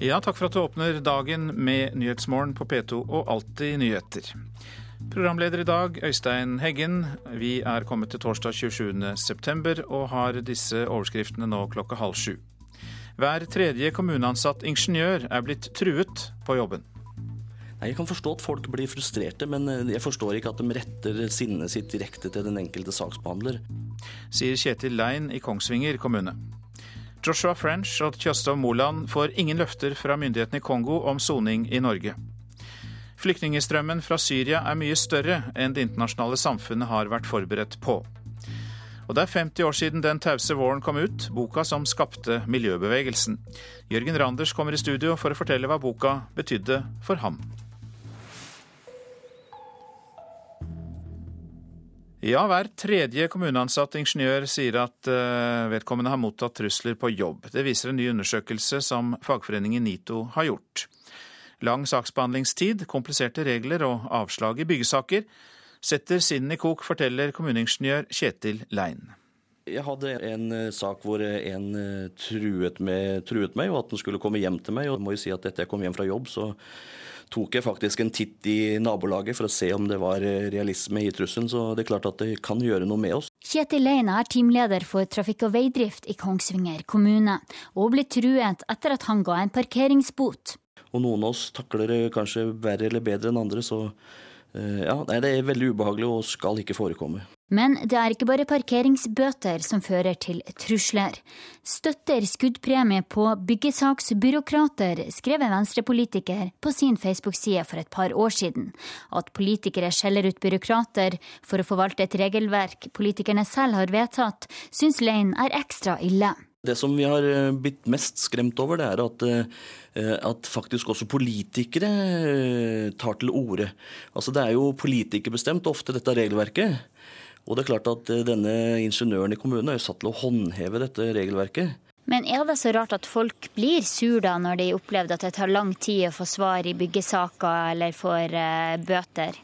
Ja, takk for at du åpner dagen med Nyhetsmorgen på P2 og Alltid nyheter. Programleder i dag, Øystein Heggen. Vi er kommet til torsdag 27.9 og har disse overskriftene nå klokka halv sju. Hver tredje kommuneansatt ingeniør er blitt truet på jobben. Jeg kan forstå at folk blir frustrerte, men jeg forstår ikke at de retter sinnet sitt direkte til den enkelte saksbehandler. Sier Kjetil Lein i Kongsvinger kommune. Joshua French og Tjostov Moland får ingen løfter fra myndighetene i Kongo om soning i Norge. Flyktningstrømmen fra Syria er mye større enn det internasjonale samfunnet har vært forberedt på. Og det er 50 år siden Den tause våren kom ut, boka som skapte miljøbevegelsen. Jørgen Randers kommer i studio for å fortelle hva boka betydde for ham. Ja, hver tredje kommuneansatt ingeniør sier at uh, vedkommende har mottatt trusler på jobb. Det viser en ny undersøkelse som fagforeningen NITO har gjort. Lang saksbehandlingstid, kompliserte regler og avslag i byggesaker setter sinnen i kok, forteller kommuneingeniør Kjetil Lein. Jeg hadde en uh, sak hvor en uh, truet, med, truet, meg, og at den skulle komme hjem til meg. Og jeg må jo si at etter jeg kom hjem fra jobb, så tok jeg faktisk en titt i nabolaget for å se om det var realisme i trusselen. Så det er klart at det kan gjøre noe med oss. Kjetil Leina er teamleder for trafikk og veidrift i Kongsvinger kommune, og ble truet etter at han ga en parkeringsbot. Og noen av oss takler det kanskje verre eller bedre enn andre, så ja, nei, det er veldig ubehagelig og skal ikke forekomme. Men det er ikke bare parkeringsbøter som fører til trusler. Støtter skuddpremie på byggesaksbyråkrater, skrev en venstrepolitiker på sin Facebook-side for et par år siden. At politikere skjeller ut byråkrater for å forvalte et regelverk politikerne selv har vedtatt, syns Lein er ekstra ille. Det som vi har blitt mest skremt over, det er at, at faktisk også politikere tar til orde. Altså Det er jo politikerbestemt ofte, dette regelverket. Og det er klart at denne ingeniøren i kommunen er jo satt til å håndheve dette regelverket. Men er det så rart at folk blir sur da når de opplevde at det tar lang tid å få svar i byggesaker eller får uh, bøter?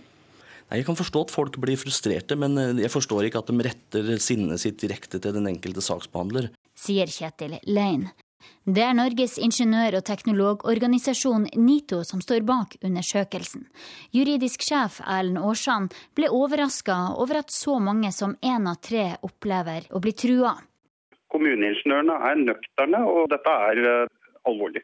Nei, Jeg kan forstå at folk blir frustrerte, men jeg forstår ikke at de retter sinnet sitt direkte til den enkelte saksbehandler. Sier Kjetil Lein. Det er Norges ingeniør- og teknologorganisasjon NITO som står bak undersøkelsen. Juridisk sjef Erlend Aarsand ble overraska over at så mange som én av tre opplever å bli trua. Kommuneingeniørene er nøkterne, og dette er alvorlig.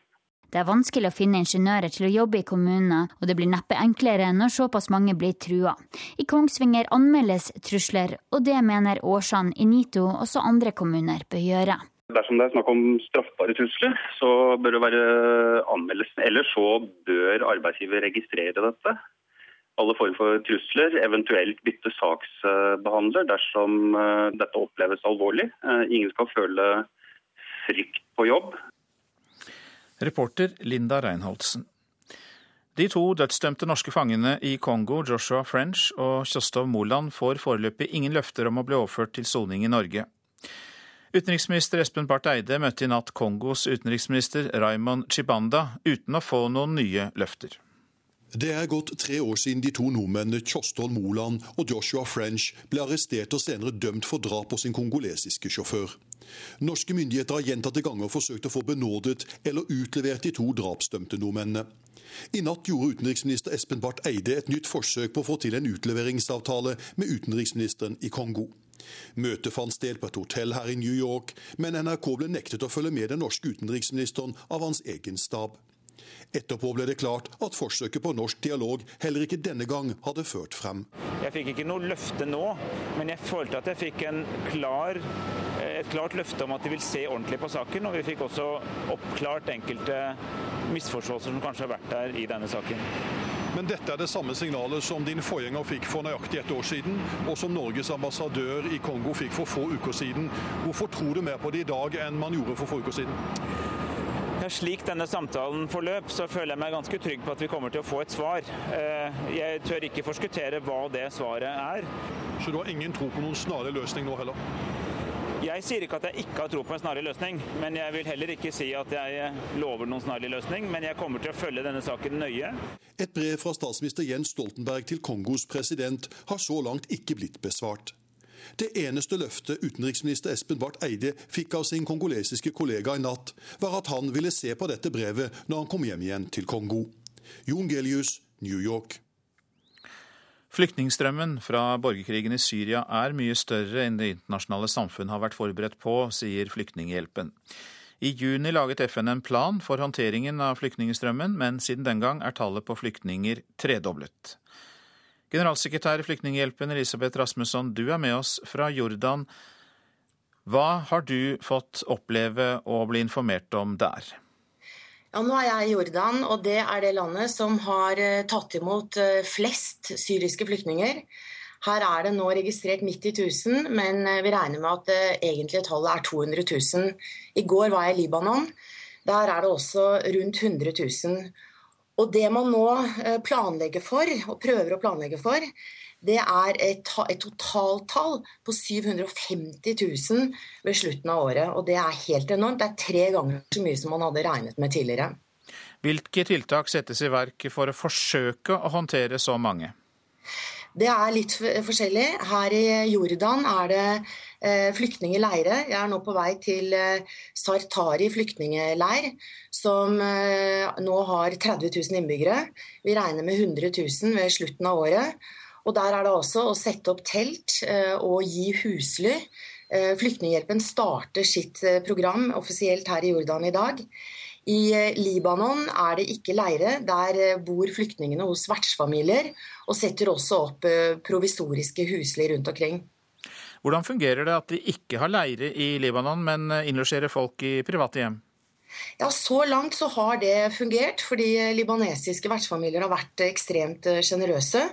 Det er vanskelig å finne ingeniører til å jobbe i kommunene, og det blir neppe enklere når såpass mange blir trua. I Kongsvinger anmeldes trusler, og det mener Aarsand i NITO også andre kommuner bør gjøre. Dersom det er snakk om straffbare trusler, så bør det være anmeldelsen. Eller så bør arbeidsgiver registrere dette. Alle former for trusler, eventuelt bytte saksbehandler dersom dette oppleves alvorlig. Ingen skal føle frykt på jobb. Reporter Linda Reinholdsen. De to dødsdømte norske fangene i Kongo, Joshua French og Kjostov Moland, får foreløpig ingen løfter om å bli overført til soning i Norge. Utenriksminister Espen Barth Eide møtte i natt Kongos utenriksminister Raymond Chibanda uten å få noen nye løfter. Det er gått tre år siden de to nordmennene Kjostol Moland og Joshua French ble arrestert og senere dømt for drap på sin kongolesiske sjåfør. Norske myndigheter har gjentatte ganger forsøkt å få benådet eller utlevert de to drapsdømte nordmennene. I natt gjorde utenriksminister Espen Barth Eide et nytt forsøk på å få til en utleveringsavtale med utenriksministeren i Kongo. Møtet fant sted på et hotell her i New York, men NRK ble nektet å følge med den norske utenriksministeren av hans egen stab. Etterpå ble det klart at forsøket på norsk dialog heller ikke denne gang hadde ført frem. Jeg fikk ikke noe løfte nå, men jeg følte at jeg fikk klar, et klart løfte om at de vil se ordentlig på saken. Og vi fikk også oppklart enkelte misforståelser som kanskje har vært der i denne saken. Men dette er det samme signalet som din forgjenger fikk for nøyaktig et år siden, og som Norges ambassadør i Kongo fikk for få uker siden. Hvorfor tror du mer på det i dag enn man gjorde for få uker siden? Slik denne samtalen forløp, så føler jeg meg ganske trygg på at vi kommer til å få et svar. Jeg tør ikke forskuttere hva det svaret er. Så du har ingen tro på noen snarlig løsning nå heller? Jeg sier ikke at jeg ikke har tro på en snarlig løsning, men jeg vil heller ikke si at jeg lover noen snarlig løsning. Men jeg kommer til å følge denne saken nøye. Et brev fra statsminister Jens Stoltenberg til Kongos president har så langt ikke blitt besvart. Det eneste løftet utenriksminister Espen Barth Eide fikk av sin kongolesiske kollega i natt, var at han ville se på dette brevet når han kom hjem igjen til Kongo. Jon Gelius, New York. Flyktningstrømmen fra borgerkrigen i Syria er mye større enn det internasjonale samfunn har vært forberedt på, sier Flyktninghjelpen. I juni laget FN en plan for håndteringen av flyktningstrømmen, men siden den gang er tallet på flyktninger tredoblet. Generalsekretær i Flyktninghjelpen Elisabeth Rasmusson, du er med oss fra Jordan. Hva har du fått oppleve og bli informert om der? Ja, nå er jeg i Jordan, og det er det landet som har eh, tatt imot eh, flest syriske flyktninger. Her er det nå registrert 90 000, men eh, vi regner med at det egentlige tallet er 200 000. I går var jeg i Libanon. Der er det også rundt 100 000. Og det man nå planlegger for, og prøver å planlegge for, det er et, et totaltall på 750 000 ved slutten av året. Og det er helt enormt. Det er tre ganger så mye som man hadde regnet med tidligere. Hvilke tiltak settes i verk for å forsøke å håndtere så mange? Det er litt forskjellig. Her i Jordan er det flyktningeleire. Jeg er nå på vei til eh, Sartari flyktningeleir, som eh, nå har 30 000 innbyggere. Vi regner med 100 000 ved slutten av året. Og Der er det også å sette opp telt og gi husly. Flyktninghjelpen starter sitt program offisielt her i Jordan i dag. I eh, Libanon er det ikke leire. Der eh, bor flyktningene hos vertsfamilier, og setter også opp eh, provisoriske husly rundt omkring. Hvordan fungerer det at de ikke har leire i Libanon, men innlosjerer folk i private hjem? Ja, Så langt så har det fungert, fordi libanesiske vertsfamilier har vært ekstremt sjenerøse.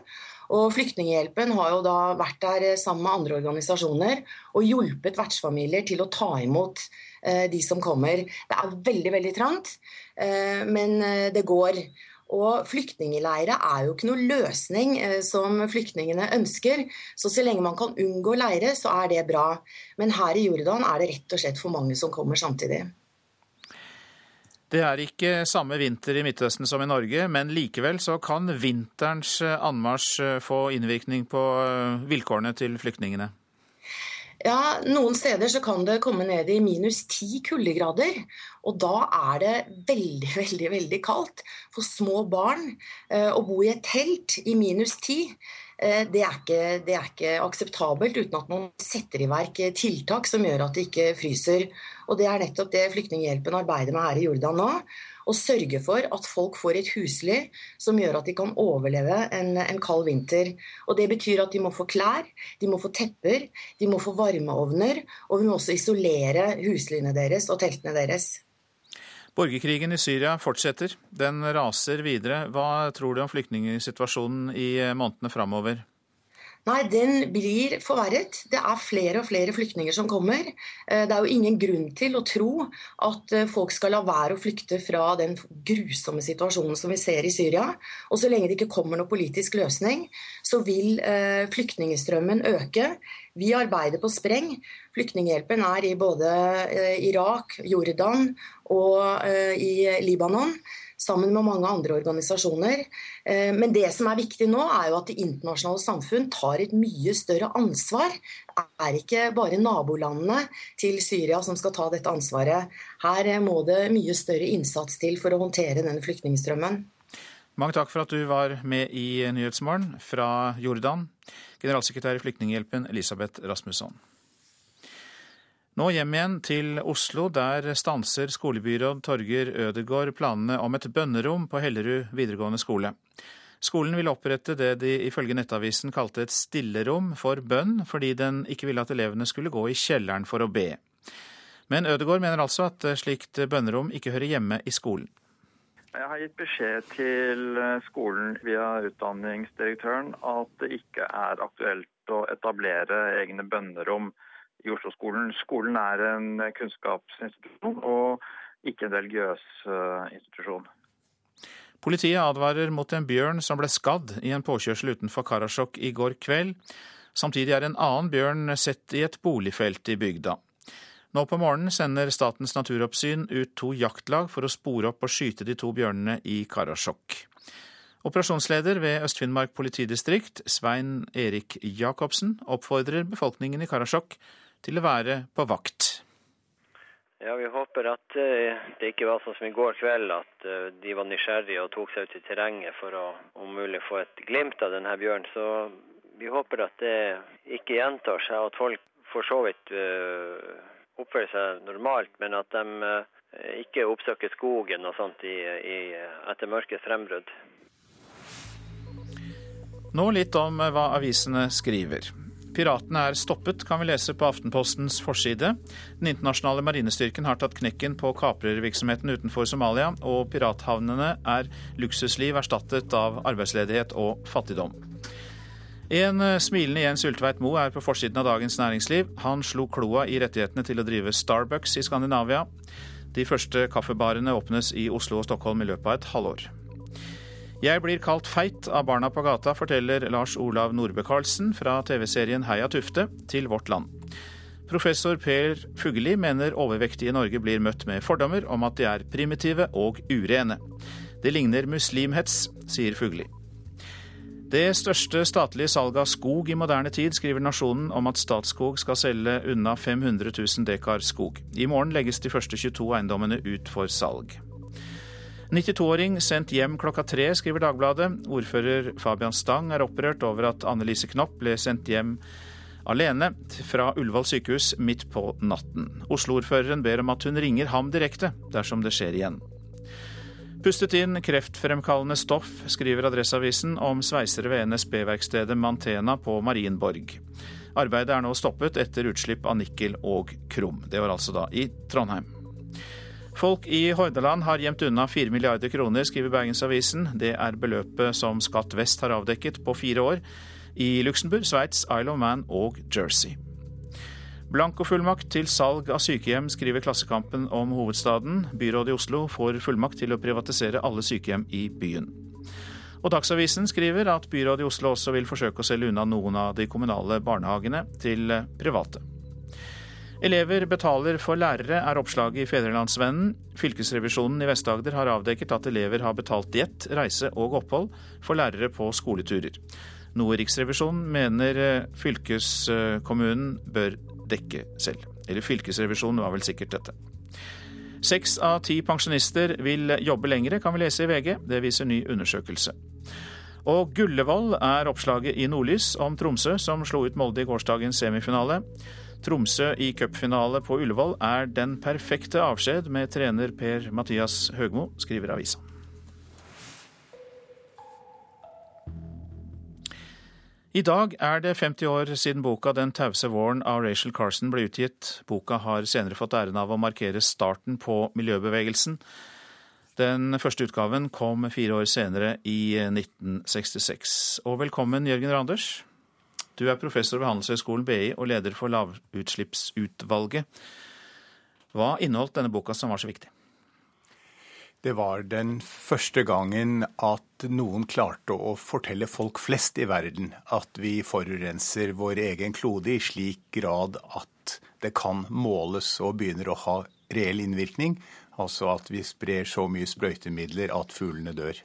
Og Flyktninghjelpen har jo da vært der sammen med andre organisasjoner og hjulpet vertsfamilier til å ta imot eh, de som kommer. Det er veldig, veldig trangt, eh, men eh, det går. Og flyktningleire er jo ikke noe løsning som flyktningene ønsker. Så så lenge man kan unngå leire, så er det bra. Men her i Jordan er det rett og slett for mange som kommer samtidig. Det er ikke samme vinter i Midtøsten som i Norge, men likevel så kan vinterens eh, anmarsj eh, få innvirkning på eh, vilkårene til flyktningene? Ja, Noen steder så kan det komme ned i minus ti kuldegrader. Og da er det veldig, veldig veldig kaldt for små barn å bo i et telt i minus ti. Eh, det er, ikke, det er, ikke, akseptabelt uten at man setter i verk tiltak som gjør at det ikke fryser. Og Det er nettopp det Flyktninghjelpen arbeider med her i Jordan nå. Å sørge for at folk får et husly som gjør at de kan overleve en, en kald vinter. Og Det betyr at de må få klær, de må få tepper, de må få varmeovner. Og vi må også isolere huslyene deres og teltene deres. Borgerkrigen i Syria fortsetter. Den raser videre. Hva tror du om flyktningsituasjonen i månedene framover? Nei, den blir forverret. Det er flere og flere flyktninger som kommer. Eh, det er jo ingen grunn til å tro at eh, folk skal la være å flykte fra den grusomme situasjonen som vi ser i Syria. Og så lenge det ikke kommer noen politisk løsning, så vil eh, flyktningstrømmen øke. Vi arbeider på spreng. Flyktninghjelpen er i både Irak, Jordan og i Libanon sammen med mange andre organisasjoner. Eh, men det som er viktig nå, er jo at det internasjonale samfunn tar et mye større ansvar. Det er ikke bare nabolandene til Syria som skal ta dette ansvaret. Her må det mye større innsats til for å håndtere denne flyktningstrømmen. Mange takk for at du var med i Nyhetsmorgen fra Jordan, generalsekretær i Flyktninghjelpen Elisabeth Rasmusson. Nå hjem igjen til Oslo. Der stanser skolebyråd Torger Ødegård planene om et bønnerom på Hellerud videregående skole. Skolen vil opprette det de ifølge Nettavisen kalte et stillerom for bønn, fordi den ikke ville at elevene skulle gå i kjelleren for å be. Men Ødegård mener altså at slikt bønnerom ikke hører hjemme i skolen. Jeg har gitt beskjed til skolen via utdanningsdirektøren at det ikke er aktuelt å etablere egne bønnerom i Oslo-skolen. Skolen er en kunnskapsinstitusjon og ikke en religiøs eh, institusjon. Politiet advarer mot en bjørn som ble skadd i en påkjørsel utenfor Karasjok i går kveld. Samtidig er en annen bjørn sett i et boligfelt i bygda. Nå på morgenen sender Statens naturoppsyn ut to jaktlag for å spore opp og skyte de to bjørnene i Karasjok. Operasjonsleder ved Øst-Finnmark politidistrikt, Svein Erik Jacobsen, oppfordrer befolkningen i Karasjok til å være på vakt. Ja, Vi håper at uh, det ikke var sånn som i går kveld, at uh, de var nysgjerrige og tok seg ut i terrenget for å om mulig få et glimt av denne bjørnen. Så vi håper at det ikke gjentar seg, at folk for så vidt uh, oppfører seg normalt, men at de ikke oppsøker skogen og sånt i, i, etter mørkets frembrudd. Nå litt om hva avisene skriver. Piratene er stoppet, kan vi lese på Aftenpostens forside. Den internasjonale marinestyrken har tatt knekken på kaprervirksomheten utenfor Somalia, og pirathavnene er luksusliv erstattet av arbeidsledighet og fattigdom. En smilende Jens Ulltveit Moe er på forsiden av Dagens Næringsliv. Han slo kloa i rettighetene til å drive Starbucks i Skandinavia. De første kaffebarene åpnes i Oslo og Stockholm i løpet av et halvår. Jeg blir kalt feit av barna på gata, forteller Lars Olav Nordbø Karlsen fra TV-serien Heia Tufte til Vårt Land. Professor Per Fugelli mener overvektige i Norge blir møtt med fordommer om at de er primitive og urene. Det ligner muslimhets, sier Fugelli. Det største statlige salget av skog i moderne tid, skriver Nasjonen om at Statskog skal selge unna 500 000 dekar skog. I morgen legges de første 22 eiendommene ut for salg. 92-åring sendt hjem klokka tre, skriver Dagbladet. Ordfører Fabian Stang er opprørt over at Annelise Knopp ble sendt hjem alene fra Ullevål sykehus midt på natten. Oslo-ordføreren ber om at hun ringer ham direkte dersom det skjer igjen. Pustet inn kreftfremkallende stoff, skriver Adresseavisen om sveisere ved NSB-verkstedet Mantena på Marienborg. Arbeidet er nå stoppet etter utslipp av nikkel og krom. Det var altså da i Trondheim. Folk i Hordaland har gjemt unna 4 milliarder kroner, skriver Bergensavisen. Det er beløpet som Skatt Vest har avdekket på fire år i Luxembourg, Sveits, Isle of Man og Jersey. Blankofullmakt til salg av sykehjem, skriver Klassekampen om hovedstaden. Byrådet i Oslo får fullmakt til å privatisere alle sykehjem i byen. Og Dagsavisen skriver at byrådet i Oslo også vil forsøke å selge unna noen av de kommunale barnehagene til private. Elever betaler for lærere, er oppslaget i Fedrelandsvennen. Fylkesrevisjonen i Vest-Agder har avdekket at elever har betalt diett, reise og opphold for lærere på skoleturer. Noe Riksrevisjonen mener eh, fylkeskommunen bør dekke selv. Eller fylkesrevisjonen var vel sikkert dette. Seks av ti pensjonister vil jobbe lengre, kan vi lese i VG. Det viser ny undersøkelse. Og Gullevål er oppslaget i Nordlys om Tromsø, som slo ut Molde i gårsdagens semifinale. Tromsø i cupfinale på Ullevål er den perfekte avskjed med trener Per-Mathias Høgmo, skriver avisa. I dag er det 50 år siden boka 'Den tause våren' av Rachel Carson ble utgitt. Boka har senere fått æren av å markere starten på miljøbevegelsen. Den første utgaven kom fire år senere, i 1966. Og velkommen, Jørgen Randers. Du er professor ved Handelshøyskolen BI og leder for Lavutslippsutvalget. Hva inneholdt denne boka som var så viktig? Det var den første gangen at noen klarte å fortelle folk flest i verden at vi forurenser vår egen klode i slik grad at det kan måles og begynner å ha reell innvirkning. Altså at vi sprer så mye sprøytemidler at fuglene dør.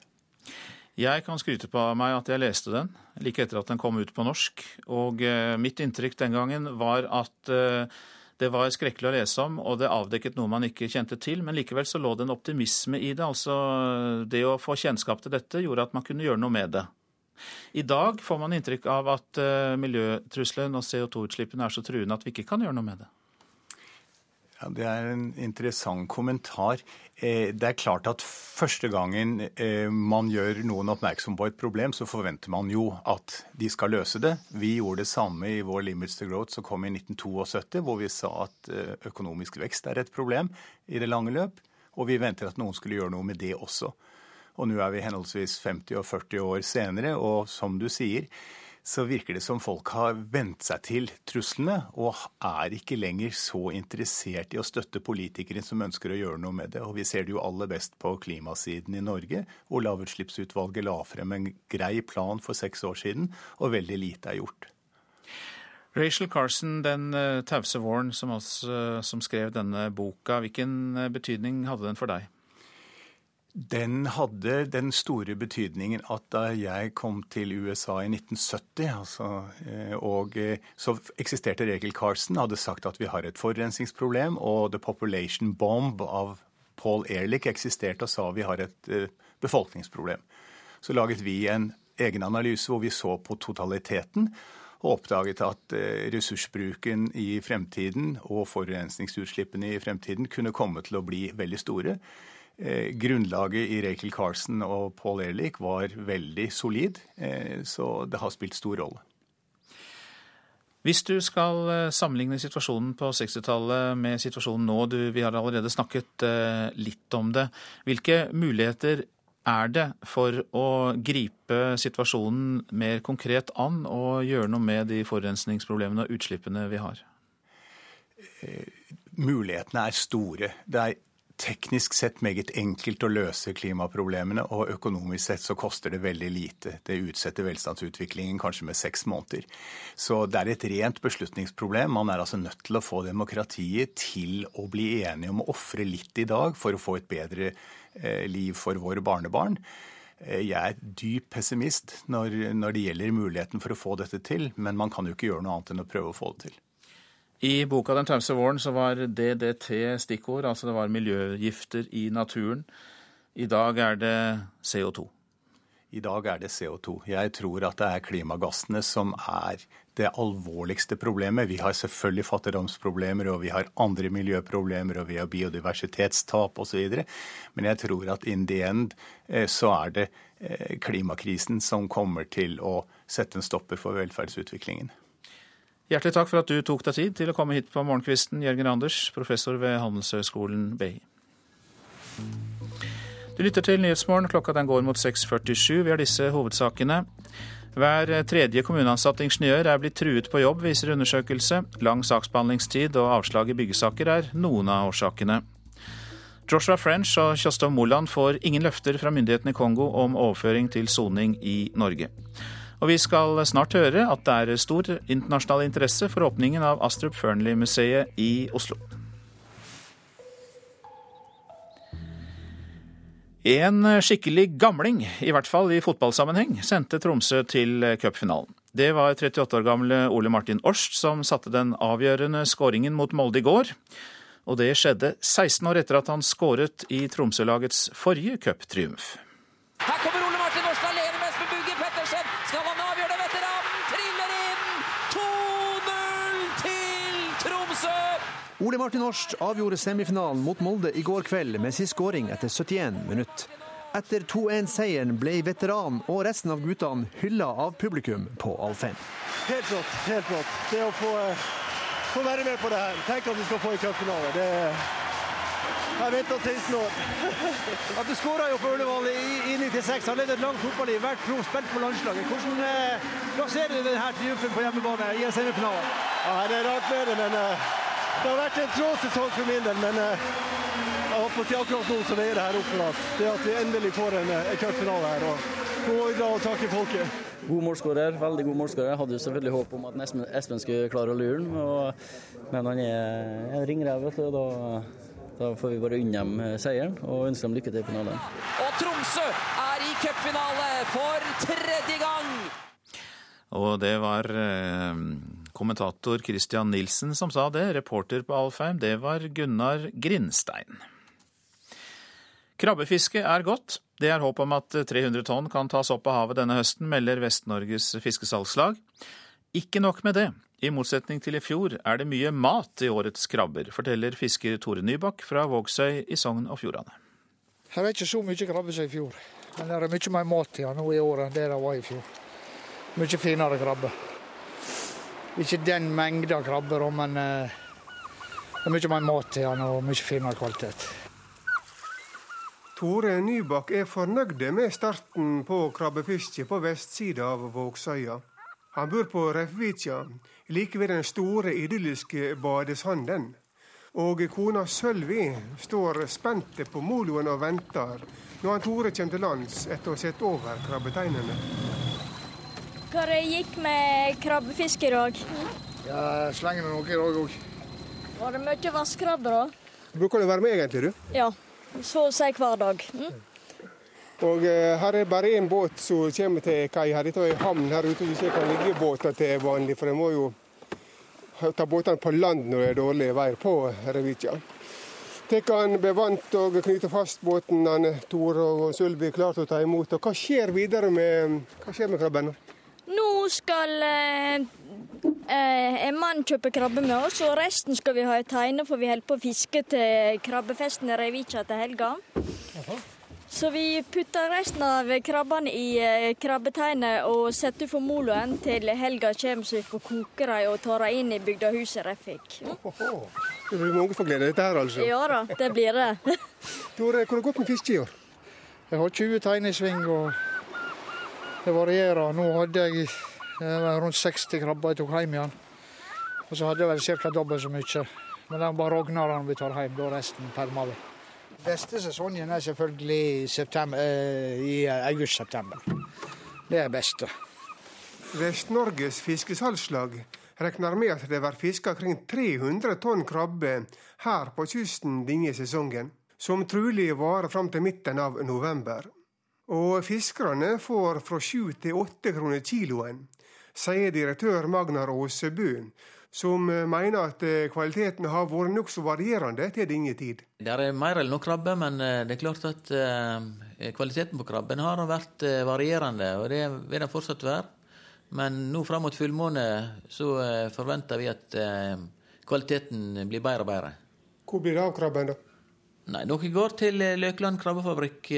Jeg kan skryte på meg at jeg leste den like etter at den kom ut på norsk. Og eh, mitt inntrykk den gangen var at eh, det var skrekkelig å lese om, og det avdekket noe man ikke kjente til. Men likevel så lå det en optimisme i det. Altså det å få kjennskap til dette gjorde at man kunne gjøre noe med det. I dag får man inntrykk av at eh, miljøtrusselen og CO2-utslippene er så truende at vi ikke kan gjøre noe med det. Ja, Det er en interessant kommentar. Eh, det er klart at første gangen eh, man gjør noen oppmerksom på et problem, så forventer man jo at de skal løse det. Vi gjorde det samme i vår Limits to Growth som kom i 1972, hvor vi sa at eh, økonomisk vekst er et problem i det lange løp. Og vi venter at noen skulle gjøre noe med det også. Og nå er vi henholdsvis 50 og 40 år senere, og som du sier, så virker det som folk har vent seg til truslene, og er ikke lenger så interessert i å støtte politikere som ønsker å gjøre noe med det. Og vi ser det jo aller best på klimasiden i Norge, hvor Lavutslippsutvalget la frem en grei plan for seks år siden, og veldig lite er gjort. Rachel Carson, den eh, tause våren som, også, som skrev denne boka, hvilken eh, betydning hadde den for deg? Den hadde den store betydningen at da jeg kom til USA i 1970, altså, eh, og eh, så eksisterte Regel Carson, hadde sagt at vi har et forurensningsproblem, og The Population Bomb av Paul Ehrlich eksisterte og sa vi har et eh, befolkningsproblem. Så laget vi en egen analyse hvor vi så på totaliteten og oppdaget at ressursbruken i fremtiden og forurensningsutslippene i fremtiden kunne komme til å bli veldig store. Eh, grunnlaget i Rachel Carson og Paul Ehrlich var veldig solid, eh, så det har spilt stor rolle. Hvis du skal eh, sammenligne situasjonen på 60-tallet med situasjonen nå, du, vi har allerede snakket litt om det. Hvilke muligheter er det for å gripe situasjonen mer konkret an og gjøre noe med de forurensningsproblemene og utslippene vi har? Mulighetene er store. Det er teknisk sett meget enkelt å løse klimaproblemene, og økonomisk sett så koster det veldig lite. Det utsetter velstandsutviklingen kanskje med seks måneder. Så det er et rent beslutningsproblem. Man er altså nødt til å få demokratiet til å bli enige om å ofre litt i dag for å få et bedre eh, liv for våre barnebarn. Eh, jeg er dyp pessimist når, når det gjelder muligheten for å få dette til, men man kan jo ikke gjøre noe annet enn å prøve å få det til. I boka 'Den tause våren' så var DDT stikkord, altså det var miljøgifter i naturen. I dag er det CO2. I dag er det CO2. Jeg tror at det er klimagassene som er det alvorligste problemet. Vi har selvfølgelig fattigdomsproblemer, og vi har andre miljøproblemer, og vi har biodiversitetstap osv. Men jeg tror at in the end eh, så er det eh, klimakrisen som kommer til å sette en stopper for velferdsutviklingen. Hjertelig takk for at du tok deg tid til å komme hit på morgenkvisten, Jørgen Anders, professor ved Handelshøyskolen BI. Du lytter til Nyhetsmorgen. Klokka den går mot 6.47. Vi har disse hovedsakene. Hver tredje kommuneansatt ingeniør er blitt truet på jobb, viser undersøkelse. Lang saksbehandlingstid og avslag i byggesaker er noen av årsakene. Joshua French og Kjostov Moland får ingen løfter fra myndighetene i Kongo om overføring til soning i Norge. Og vi skal snart høre at det er stor internasjonal interesse for åpningen av Astrup Fearnley-museet i Oslo. En skikkelig gamling, i hvert fall i fotballsammenheng, sendte Tromsø til cupfinalen. Det var 38 år gamle Ole Martin Orst som satte den avgjørende skåringen mot Molde i går. Og det skjedde 16 år etter at han skåret i Tromsø-lagets forrige cuptriumf. Her kommer Ole Martin Årst alene med Espen Bugge Pettersen. Skal han avgjøre det? Veteranen triller inn! 2-0 til Tromsø! Ole Martin Årst avgjorde semifinalen mot Molde i går kveld med sin skåring etter 71 minutt. Etter 2-1-seieren ble veteran og resten av guttene hylla av publikum på Alfheim. Helt rått. helt rått. Det å få, få, være med på det her. Tenk at vi skal få en cupfinale. Det jeg venta 16 år. At du skåra jo på Ullevål i, i 96, har levd et langt fotballiv, vært proff, spilt på landslaget. Hvordan eh, plasserer du denne triumfen på hjemmebane i en semifinale? Ja, det er rart med det, men eh, det har vært en trå sesong for min del. Men eh, jeg håper å si akkurat nå så veier det her opp for oss. Det at vi endelig får en, eh, en cupfinale her. og Nå må vi dra og takke folket. God målskårer, veldig god målskårer. Jeg hadde jo selvfølgelig håp om at Espen, Espen skulle klare å lure ham, men han er en ringrev. vet du, da da får vi bare unne dem eh, seieren og ønske dem lykke til i finalen. Og Tromsø er i cupfinale for tredje gang! Og det var eh, kommentator Christian Nilsen som sa det. Reporter på Alfheim, det var Gunnar Grindstein. Krabbefiske er godt. Det er håp om at 300 tonn kan tas opp av havet denne høsten, melder Vest-Norges fiskesalgslag. Ikke nok med det. I motsetning til i fjor er det mye mat i årets krabber, forteller fisker Tore Nybakk fra Vågsøy i Sogn og Fjordane. Det er ikke så mye krabbe som i fjor, men det er mye mer mat ja, nå i år enn det det var i fjor. Mye finere krabbe. Ikke den mengda krabber, men eh, det er mye mer mat igjen og mye finere kvalitet. Tore Nybakk er fornøyd med starten på krabbefisket på vestsida av Vågsøya. Han bor på Refvikja, like ved den store, idylliske badesanden. Og kona Sølvi står spente på moloen og venter når han Tore kommer til lands etter å ha sett over krabbeteinene. Det gikk med krabbefiske i dag? Ja, slenger noe i dag òg. Var det mye vasskrabbe, da? Bruker du å være med egentlig, du? Ja. Så å si hver dag. Mm. Og eh, Her er bare én båt som kommer til kai. her. Dette er en havn her ute. Du kan ligge båter til vanlig, for en må jo ta båtene på land når det er dårlig vær på Revitja. Tar bevant og knyter fast båten. Tor og Sølvi klare til å ta imot. Og Hva skjer videre med, hva skjer med krabben? Nå skal eh, eh, en mann kjøpe krabbe med oss, og resten skal vi ha i teine, for vi holder på å fiske til krabbefesten i Reivika til helga. Aha. Så vi putter resten av krabbene i eh, krabbeteinet og setter for moloen til helga kommer, så vi får koke dem og ta dem inn i bygdehuset Refik. Mm. Det blir mange får glede dette her, altså? Ja da, det blir det. Tore, hvor har det gått med fiske i år? Jeg har 20 tein i sving, og det varierer. Nå hadde jeg rundt 60 krabber jeg tok hjem igjen. Og så hadde jeg vel ca. dobbelt så mye. Men det bare rogner vi tar hjem, da resten permer vi. Beste sesongen er selvfølgelig september, eh, i august-september. Det er beste. Vest-Norges fiskesalgslag regner med at det blir fiska kring 300 tonn krabbe her på kysten denne sesongen, som trolig varer fram til midten av november. Og fiskerne får fra sju til åtte kroner kiloen, sier direktør Magnar Aasebø, som eh, mener at eh, kvaliteten har vært nokså varierende til denne tid. Det er mer eller noe krabbe, men eh, det er klart at kvaliteten på krabben har vært varierende, og det vil den fortsatt være. Men nå fram mot fullmåne så forventer vi at kvaliteten blir bedre og bedre. Hvor blir det av krabben, da? Nei, Noe går til Løkland krabbefabrikk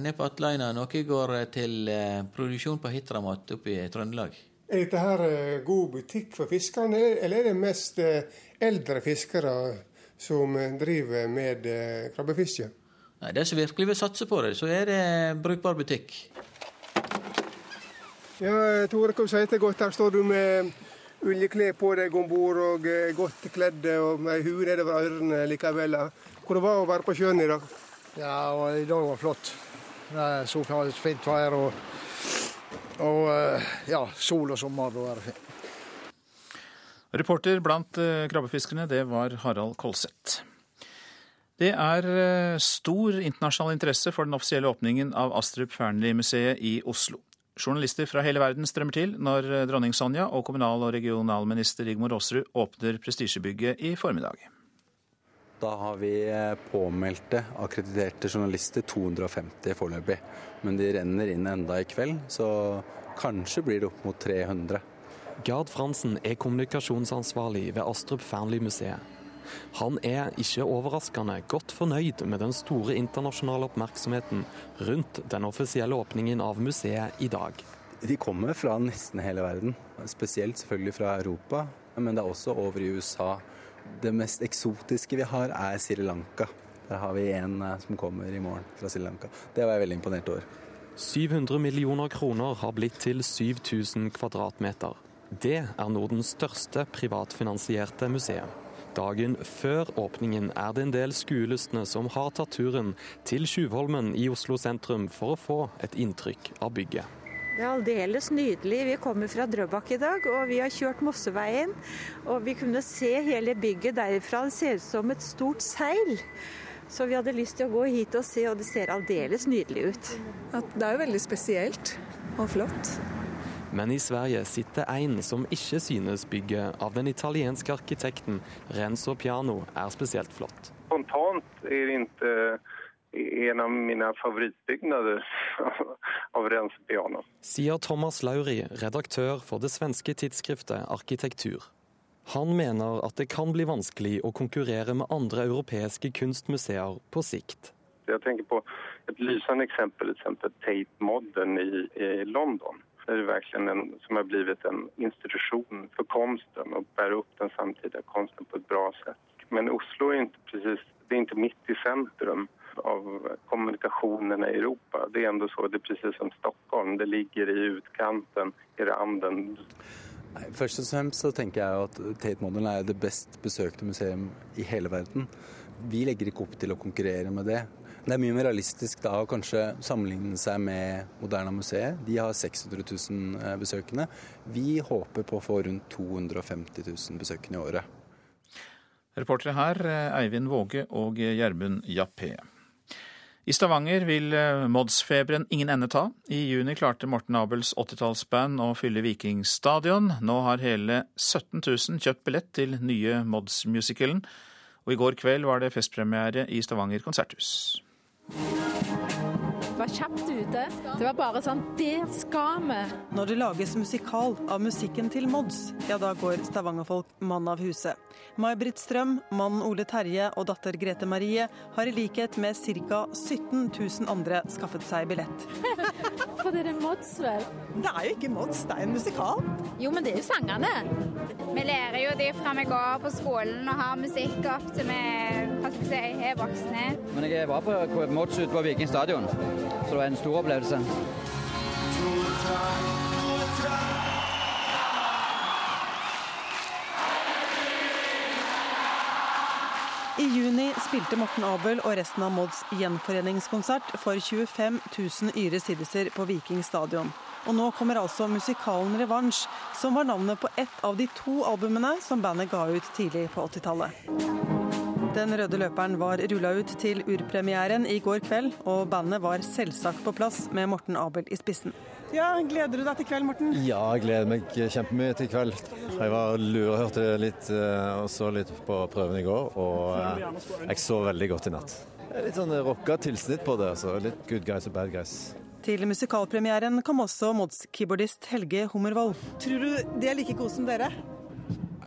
nede på Atleina. Noe går til produksjon på Hitramat oppe i Trøndelag. Er dette her eh, god butikk for fiskerne, eller er det mest eh, eldre fiskere som eh, driver med krabbefiske? Nei, De som virkelig vil satse på det, så er det brukbar butikk. Ja, Tore, hva sier det godt? Her står du med ullklær på deg om bord og godt kledd og med hue nedover ørene likevel. Hvordan var det å være på sjøen i dag? Ja, og i dag var flott. Det er så fint vær. og og eh, ja, sol og sommer, da er det fint. Reporter blant eh, krabbefiskerne, det var Harald Kolseth. Det er eh, stor internasjonal interesse for den offisielle åpningen av Astrup Fearnley-museet i Oslo. Journalister fra hele verden strømmer til når dronning Sonja og kommunal- og regionalminister Rigmor Aasrud åpner prestisjebygget i formiddag. Da har vi påmeldte akkrediterte journalister, 250 foreløpig. Men de renner inn enda i kveld, så kanskje blir det opp mot 300. Gard Fransen er kommunikasjonsansvarlig ved Astrup Fearnley-museet. Han er ikke overraskende godt fornøyd med den store internasjonale oppmerksomheten rundt den offisielle åpningen av museet i dag. De kommer fra nesten hele verden, spesielt selvfølgelig fra Europa, men det er også over i USA. Det mest eksotiske vi har, er Sri Lanka. Der har vi en eh, som kommer i morgen fra Sri Lanka. Det var jeg veldig imponert over. 700 millioner kroner har blitt til 7000 kvadratmeter. Det er Nordens største privatfinansierte museum. Dagen før åpningen er det en del skuelystne som har tatt turen til Tjuvholmen i Oslo sentrum for å få et inntrykk av bygget. Det er aldeles nydelig. Vi kommer fra Drøbak i dag, og vi har kjørt Mosseveien. Og vi kunne se hele bygget derifra. Det ser ut som et stort seil. Så vi hadde lyst til å gå hit og se, og det ser aldeles nydelig ut. Det er jo veldig spesielt og flott. Men i Sverige sitter en som ikke synes bygget av den italienske arkitekten Renzo Piano er spesielt flott. Spontant er det ikke en av mine favorittbygninger av Piano. Sier Thomas Lauri, redaktør for det svenske tidsskriftet Arkitektur. Han mener at det kan bli vanskelig å konkurrere med andre europeiske kunstmuseer på sikt. Jeg tenker på et lysende eksempel, eksempel Tate Modern i, i London. Det er virkelig en, som har blitt en institusjon for kunsten og bærer opp den samtidige kunsten på et bra sett. Men Oslo er ikke, precis, det er ikke midt i sentrum av kommunikasjonene i Europa. Det er ändå så, det er precis som Stockholm. Det ligger i utkanten, i randen. Nei, først og fremst så tenker jeg at Tate Modern er det best besøkte museum i hele verden. Vi legger ikke opp til å konkurrere med det. Det er mye mer realistisk da å kanskje sammenligne seg med Moderna museet. De har 600 000 eh, besøkende. Vi håper på å få rundt 250 000 besøkende i året. Reportere her eh, Eivind Våge og Gjermund Jappé. I Stavanger vil eh, Mods-feberen ingen ende ta. I juni klarte Morten Abels 80-tallsband å fylle Vikingstadion. Nå har hele 17 000 kjøpt billett til nye Mods-musicalen. Og i går kveld var det festpremiere i Stavanger konserthus var kjapt ute. Det var bare sånn Det skal vi! Når det lages musikal av musikken til Mods, ja da går stavangerfolk mann av huset. May-Britt Strøm, mannen Ole Terje og datter Grete Marie har i likhet med ca. 17 000 andre skaffet seg billett. For det er Mods, vel? Det er jo ikke Mods, det er en musikal. Jo, men det er jo sangene. Vi lærer jo det fra vi går på skolen og har musikk opp til vi hva skal vi si, er voksne. Men jeg var på Mods ute på Viking stadion, så det var en stor opplevelse. I juni spilte Morten Abel og resten av Mods gjenforeningskonsert for 25 000 yre siddiser på Viking stadion. Og nå kommer altså musikalen 'Revansj', som var navnet på ett av de to albumene som bandet ga ut tidlig på 80-tallet. Den røde løperen var rulla ut til urpremieren i går kveld, og bandet var selvsagt på plass med Morten Abel i spissen. Ja, Gleder du deg til kveld, Morten? Ja, jeg gleder meg kjempemye til kveld. Jeg var lurhørte litt og så litt på prøven i går, og jeg så veldig godt i natt. Litt sånn rocka tilsnitt på det, altså. Litt good guys og bad guys. Til musikalpremieren kom også Mods-keyboardist Helge Hummervoll. Tror du de er like gode som dere?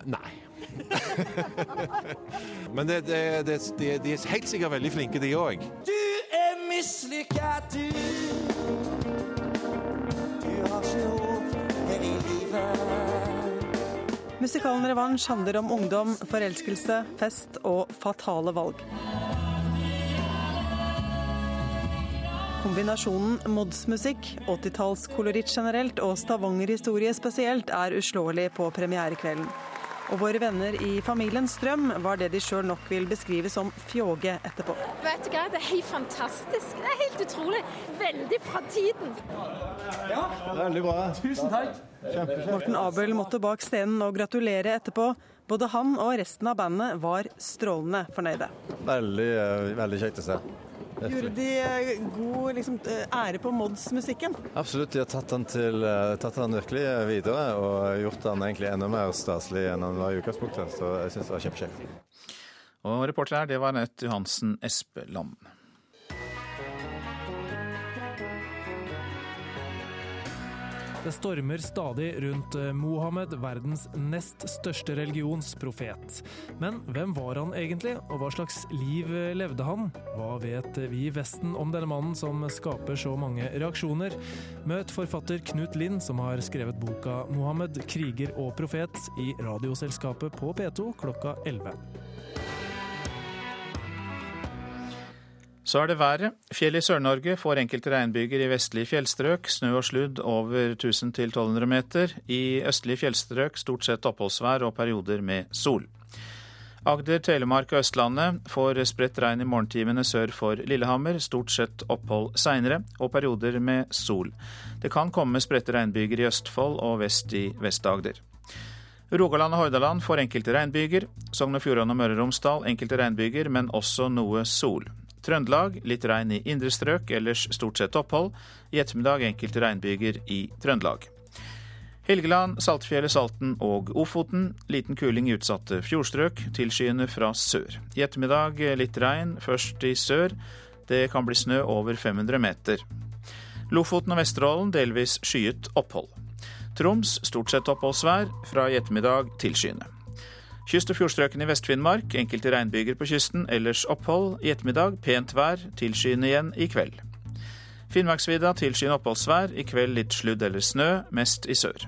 Nei. Men det, det, det, de er helt sikkert veldig flinke, de òg. Du er mislykka, du. Musikalen Revansj handler om ungdom, forelskelse, fest og fatale valg. Kombinasjonen Mods-musikk, 80-tallskoloritt generelt og Stavanger-historie spesielt er uslåelig på premierekvelden. Og våre venner i familien Strøm var det de sjøl nok vil beskrive som fjåge etterpå. Vet du hva, Det er helt fantastisk. Det er helt utrolig. Veldig fra tiden. Ja, veldig bra. Tusen takk. Morten Abel måtte bak scenen og gratulere etterpå. Både han og resten av bandet var strålende fornøyde. Veldig, eh, veldig kjekt å se. Gjorde de eh, god liksom, eh, ære på Mods-musikken? Absolutt, de har tatt den, til, eh, tatt den, virkelig videre og gjort den egentlig enda mer staselig enn den var i utgangspunktet. Så jeg syns det var kjempekjekt. Og reporter her, det var Anette Johansen Espeland. Det stormer stadig rundt eh, Mohammed, verdens nest største religionsprofet. Men hvem var han egentlig, og hva slags liv eh, levde han? Hva vet vi i Vesten om denne mannen som skaper så mange reaksjoner? Møt forfatter Knut Lind, som har skrevet boka 'Mohammed kriger og profet' i Radioselskapet på P2 klokka 11. Så er det været. Fjell i Sør-Norge får enkelte regnbyger i vestlige fjellstrøk. Snø og sludd over 1000-1200 meter. I østlige fjellstrøk stort sett oppholdsvær og perioder med sol. Agder, Telemark og Østlandet får spredt regn i morgentimene sør for Lillehammer. Stort sett opphold seinere, og perioder med sol. Det kan komme spredte regnbyger i Østfold og vest i Vest-Agder. Rogaland og Hordaland får enkelte regnbyger. Sogn og Fjordane og Møre og Romsdal enkelte regnbyger, men også noe sol. Trøndelag litt regn i indre strøk, ellers stort sett opphold. I ettermiddag enkelte regnbyger i Trøndelag. Helgeland, Saltfjellet, Salten og Ofoten. Liten kuling i utsatte fjordstrøk, tilskyende fra sør. I ettermiddag litt regn, først i sør. Det kan bli snø over 500 meter. Lofoten og Vesterålen delvis skyet opphold. Troms stort sett oppholdsvær, fra i ettermiddag tilskyende. Kyst- og fjordstrøkene i Vest-Finnmark. Enkelte regnbyger på kysten, ellers opphold. I ettermiddag pent vær, tilskyende igjen i kveld. Finnmarksvidda tilskyende oppholdsvær, i kveld litt sludd eller snø, mest i sør.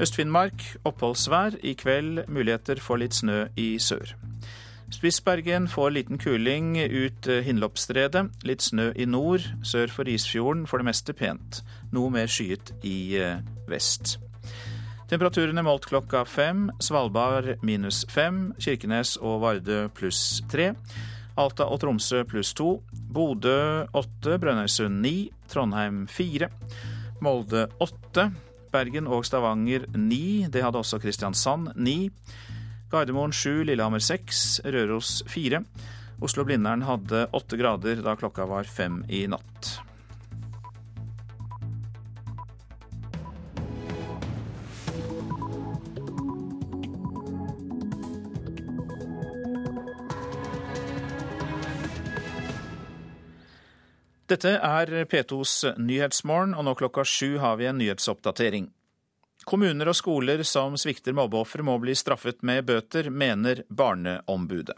Øst-Finnmark oppholdsvær, i kveld muligheter for litt snø i sør. Spitsbergen får liten kuling ut Hinloppstredet. Litt snø i nord, sør for Isfjorden for det meste pent. Noe mer skyet i vest. Temperaturene målt klokka fem. Svalbard minus fem. Kirkenes og Vardø pluss tre. Alta og Tromsø pluss to. Bodø åtte. Brønnøysund ni. Trondheim fire. Molde åtte. Bergen og Stavanger ni. Det hadde også Kristiansand ni. Gardermoen sju. Lillehammer seks. Røros fire. Oslo-Blindern hadde åtte grader da klokka var fem i natt. Dette er P2s Nyhetsmorgen, og nå klokka sju har vi en nyhetsoppdatering. Kommuner og skoler som svikter mobbeofre må bli straffet med bøter, mener Barneombudet.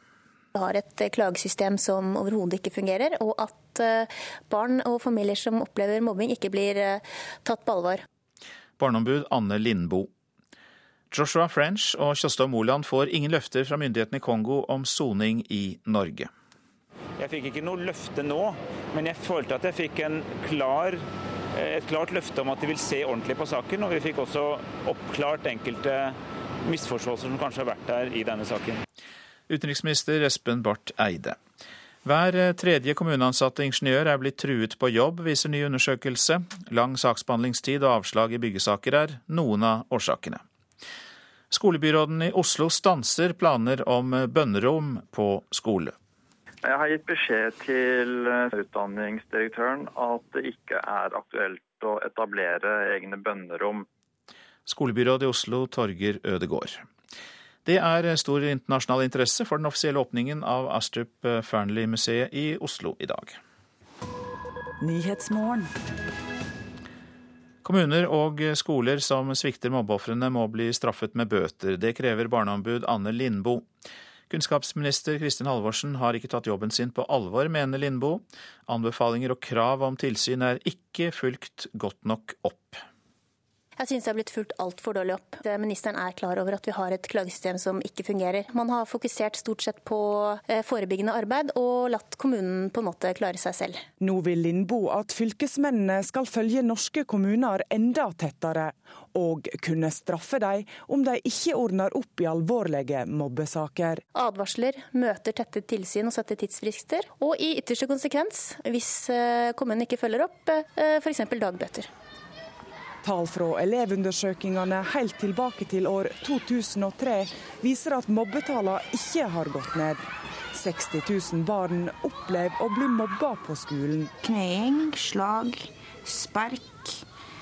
Vi har et klagesystem som overhodet ikke fungerer, og at eh, barn og familier som opplever mobbing ikke blir eh, tatt på alvor. Barneombud Anne Lindboe. Joshua French og Tjostov Moland får ingen løfter fra myndighetene i Kongo om soning i Norge. Jeg fikk ikke noe løfte nå, men jeg følte at jeg fikk klar, et klart løfte om at de vil se ordentlig på saken. Og vi fikk også oppklart enkelte misforståelser som kanskje har vært der i denne saken. Utenriksminister Espen Barth Eide. Hver tredje kommuneansatte ingeniør er blitt truet på jobb, viser ny undersøkelse. Lang saksbehandlingstid og avslag i byggesaker er noen av årsakene. Skolebyråden i Oslo stanser planer om bønnerom på skole. Jeg har gitt beskjed til eh, utdanningsdirektøren at det ikke er aktuelt å etablere egne bønnerom. Skolebyråd i Oslo, Torger Ødegård. Det er stor internasjonal interesse for den offisielle åpningen av Astrup Fearnley-museet i Oslo i dag. Kommuner og skoler som svikter mobbeofrene må bli straffet med bøter. Det krever barneombud Anne Lindboe. Kunnskapsminister Kristin Halvorsen har ikke tatt jobben sin på alvor, mener Lindboe. Anbefalinger og krav om tilsyn er ikke fulgt godt nok opp. Jeg syns det har blitt fulgt altfor dårlig opp. Ministeren er klar over at vi har et klagesystem som ikke fungerer. Man har fokusert stort sett på eh, forebyggende arbeid og latt kommunen på en måte klare seg selv. Nå vil Lindboe at fylkesmennene skal følge norske kommuner enda tettere, og kunne straffe dem om de ikke ordner opp i alvorlige mobbesaker. Advarsler, møter, tette tilsyn og sette tidsfrister. Og i ytterste konsekvens, hvis eh, kommunen ikke følger opp, eh, f.eks. dagbøter. Tall fra elevundersøkelsene helt tilbake til år 2003 viser at mobbetallene ikke har gått ned. 60 000 barn opplever å bli mobba på skolen. Kneing, slag, spark.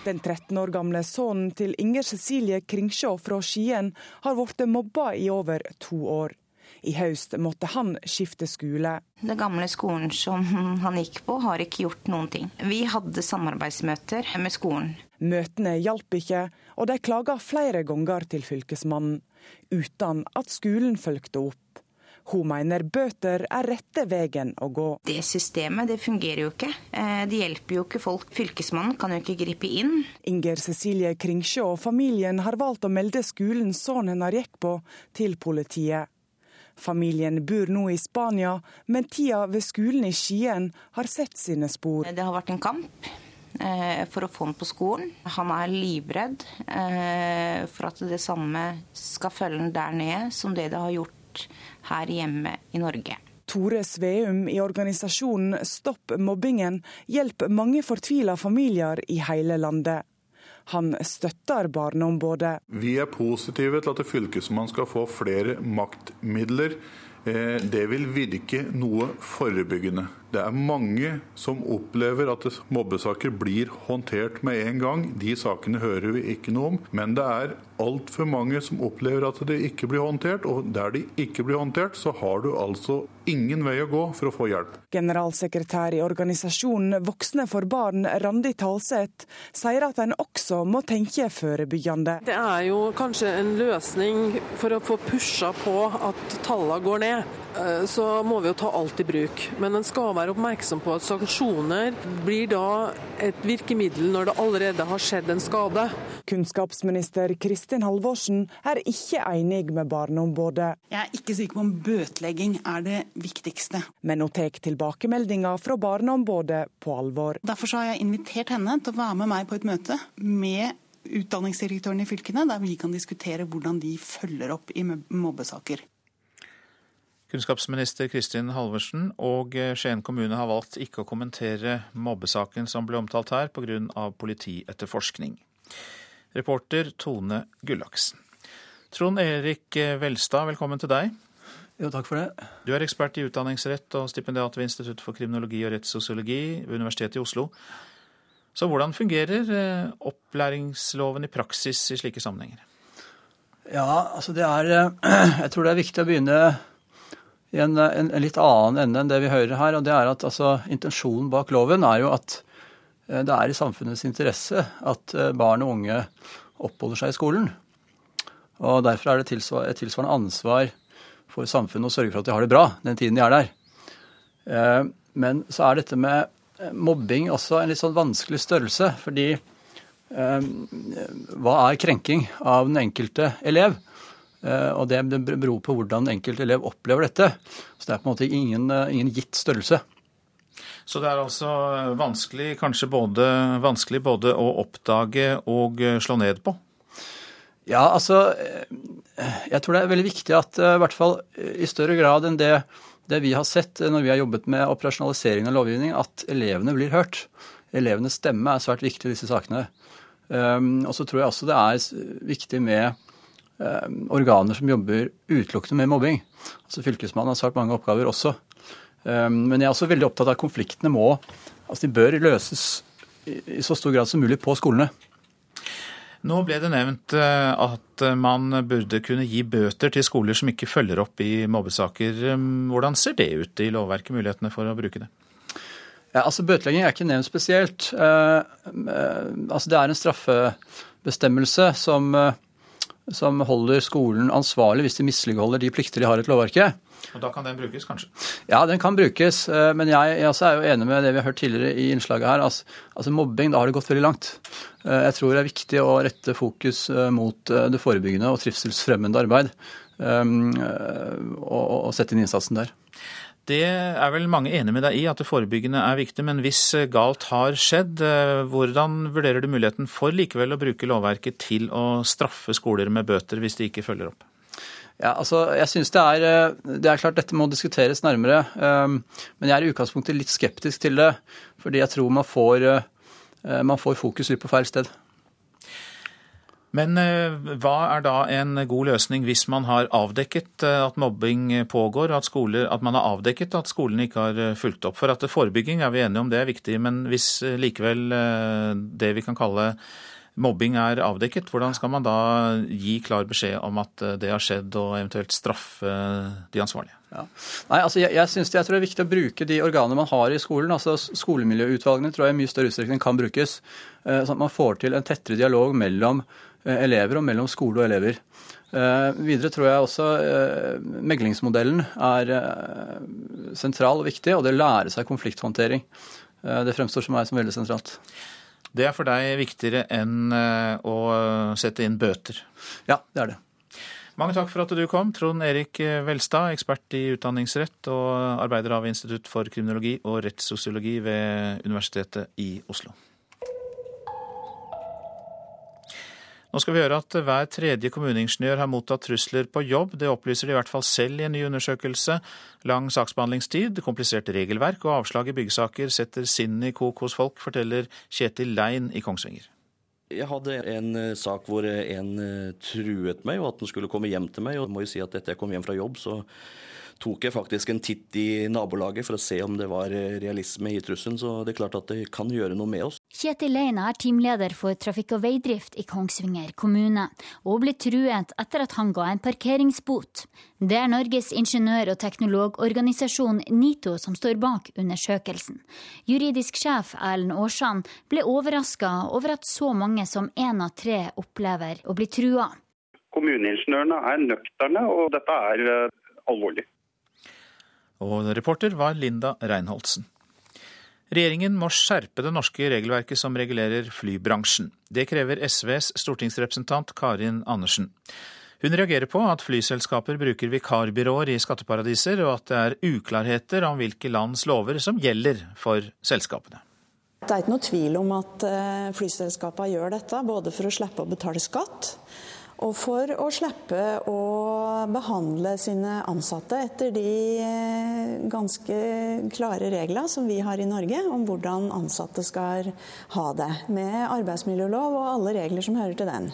Den 13 år gamle sønnen til Inger Cecilie Kringsjå fra Skien har blitt mobba i over to år. I høst måtte han skifte skole. Den gamle skolen som han gikk på, har ikke gjort noen ting. Vi hadde samarbeidsmøter med skolen. Møtene hjalp ikke, og de klaga flere ganger til Fylkesmannen, uten at skolen fulgte opp. Hun mener bøter er rette veien å gå. Det systemet det fungerer jo ikke. Eh, det hjelper jo ikke folk. Fylkesmannen kan jo ikke gripe inn. Inger Cecilie Kringsjå og familien har valgt å melde skolen sønnen har gikk på, til politiet. Familien bor nå i Spania, men tida ved skolen i Skien har sett sine spor. Det har vært en kamp eh, for å få ham på skolen. Han er livredd eh, for at det samme skal følge ham der nede som det det har gjort her hjemme i Norge. Tore Sveum i organisasjonen Stopp mobbingen hjelper mange fortvila familier i hele landet. Han støtter Barneombudet. Vi er positive til at Fylkesmannen skal få flere maktmidler. Eh, det vil virke noe forebyggende. Det er mange som opplever at mobbesaker blir håndtert med en gang. De sakene hører vi ikke noe om. Men det er altfor mange som opplever at det ikke blir håndtert. Og der de ikke blir håndtert, så har du altså ingen vei å gå for å få hjelp. Generalsekretær i organisasjonen Voksne for barn, Randi Talseth, sier at en også må tenke forebyggende. Det er jo kanskje en løsning for å få pusha på at tallene går ned. Eh, så må vi jo ta alt i bruk. Men en skal være oppmerksom på at sanksjoner blir da et virkemiddel når det allerede har skjedd en skade. Kunnskapsminister Kristin Halvorsen er ikke enig med Barneombudet. Jeg er ikke sikker på om bøtelegging er det viktigste. Men hun tar tilbakemeldinga fra Barneombudet på alvor. Derfor har jeg invitert henne til å være med meg på et møte med utdanningsdirektøren i fylkene, der vi kan diskutere hvordan de følger opp i mobbesaker. Kunnskapsminister Kristin Halvorsen og Skien kommune har valgt ikke å kommentere mobbesaken som ble omtalt her, pga. politietterforskning. Reporter Tone Gullaksen. Trond Erik Velstad, velkommen til deg. Jo, takk for det. Du er ekspert i utdanningsrett og stipendiat ved Institutt for kriminologi og rettssosiologi ved Universitetet i Oslo. Så hvordan fungerer eh, opplæringsloven i praksis i slike sammenhenger? Ja, altså det er Jeg tror det er viktig å begynne i en, en, en litt annen ende enn det vi hører her. og det er at altså, Intensjonen bak loven er jo at det er i samfunnets interesse at barn og unge oppholder seg i skolen. Og Derfor er det et tilsvarende ansvar for samfunnet å sørge for at de har det bra den tiden de er der. Eh, men så er dette med eh, mobbing også en litt sånn vanskelig størrelse. Fordi eh, hva er krenking av den enkelte elev? Og det beror på hvordan den enkelte elev opplever dette. Så det er på en måte ingen, ingen gitt størrelse. Så det er altså vanskelig, kanskje både, vanskelig både å oppdage og slå ned på? Ja, altså Jeg tror det er veldig viktig at i hvert fall i større grad enn det, det vi har sett når vi har jobbet med operasjonaliseringen av lovgivning, at elevene blir hørt. Elevenes stemme er svært viktig i disse sakene. Um, og så tror jeg også det er viktig med organer som jobber utelukkende med mobbing. Altså Fylkesmannen har svært mange oppgaver også. Um, men jeg er også veldig opptatt av at konfliktene må altså de bør løses i, så stor grad som mulig på skolene. Nå ble det nevnt eh, at man burde kunne gi bøter til skoler som ikke følger opp i mobbesaker. Hvordan ser det ut i lovverket, mulighetene for å bruke det? Ja, altså Bøtelegging er ikke nevnt spesielt. Eh, eh, altså Det er en straffebestemmelse som, som holder skolen ansvarlig hvis de misligholder de plikter de har etter lovverket. Og Da kan den brukes, kanskje? Ja, den kan brukes. Eh, men jeg, jeg er jo enig med det vi har hørt tidligere i innslaget her. Altså, altså Mobbing, da har det gått veldig langt. Eh, jeg tror det er viktig å rette fokus eh, mot det forebyggende og trivselsfremmende arbeid. Og, og sette inn innsatsen der. Det er vel mange enig med deg i, at det forebyggende er viktig. Men hvis galt har skjedd, hvordan vurderer du muligheten for likevel å bruke lovverket til å straffe skoler med bøter hvis de ikke følger opp? Ja, altså, jeg synes det er, eh, det er klart Dette må diskuteres nærmere. Um, men jeg er i utgangspunktet litt skeptisk til det. Fordi jeg tror man får, man får fokus litt på feil sted. Men uh, hva er da en god løsning hvis man har avdekket uh, at mobbing pågår, at, skoler, at man har avdekket at skolene ikke har fulgt opp? For at forebygging er vi enige om, det er viktig. Men hvis likevel det vi kan kalle mobbing er avdekket, hvordan skal man da gi klar beskjed om at eh, det har skjedd, og eventuelt straffe de ansvarlige? Ja. Nei, altså jeg, jeg, synes det, jeg tror det er viktig å bruke de organene man har i skolen. altså Skolemiljøutvalgene tror jeg i mye større utstrekning kan brukes. Eh, sånn at man får til en tettere dialog mellom eh, elever og mellom skole og elever. Videre tror jeg også meglingsmodellen er sentral og viktig, og det å lære seg konflikthåndtering. Det fremstår som meg som veldig sentralt. Det er for deg viktigere enn eh, å sette inn bøter? Ja, det er det. Mange takk for at du kom, Trond Erik Velstad, ekspert i utdanningsrett og arbeider av Institutt for kriminologi og rettssosiologi ved Universitetet i Oslo. Nå skal vi høre at hver tredje kommuneingeniør har mottatt trusler på jobb. Det opplyser de i hvert fall selv i en ny undersøkelse. Lang saksbehandlingstid, komplisert regelverk og avslag i byggesaker setter sinnet i kok hos folk, forteller Kjetil Lein i Kongsvinger. Jeg hadde en eh, sak hvor en eh, truet meg, og at han skulle komme hjem til meg. Og jeg må jo si at etter jeg kom hjem fra jobb, så tok jeg faktisk en titt i nabolaget for å se om det var eh, realisme i trusselen. Så det er klart at det kan gjøre noe med oss. Kjetil Leina er teamleder for trafikk og veidrift i Kongsvinger kommune, og ble truet etter at han ga en parkeringsbot. Det er Norges ingeniør- og teknologorganisasjon NITO som står bak undersøkelsen. Juridisk sjef Erlend Aarsand ble overraska over at så mange som én av tre opplever å bli trua. Kommuneingeniørene er nøkterne, og dette er eh, alvorlig. Og reporter var Linda Reinholdsen. Regjeringen må skjerpe det norske regelverket som regulerer flybransjen. Det krever SVs stortingsrepresentant Karin Andersen. Hun reagerer på at flyselskaper bruker vikarbyråer i skatteparadiser, og at det er uklarheter om hvilke lands lover som gjelder for selskapene. Det er ikke noe tvil om at eh, flyselskapene gjør dette, både for å slippe å betale skatt, og for å slippe å behandle sine ansatte etter de eh, ganske klare reglene som vi har i Norge om hvordan ansatte skal ha det, med arbeidsmiljølov og alle regler som hører til den.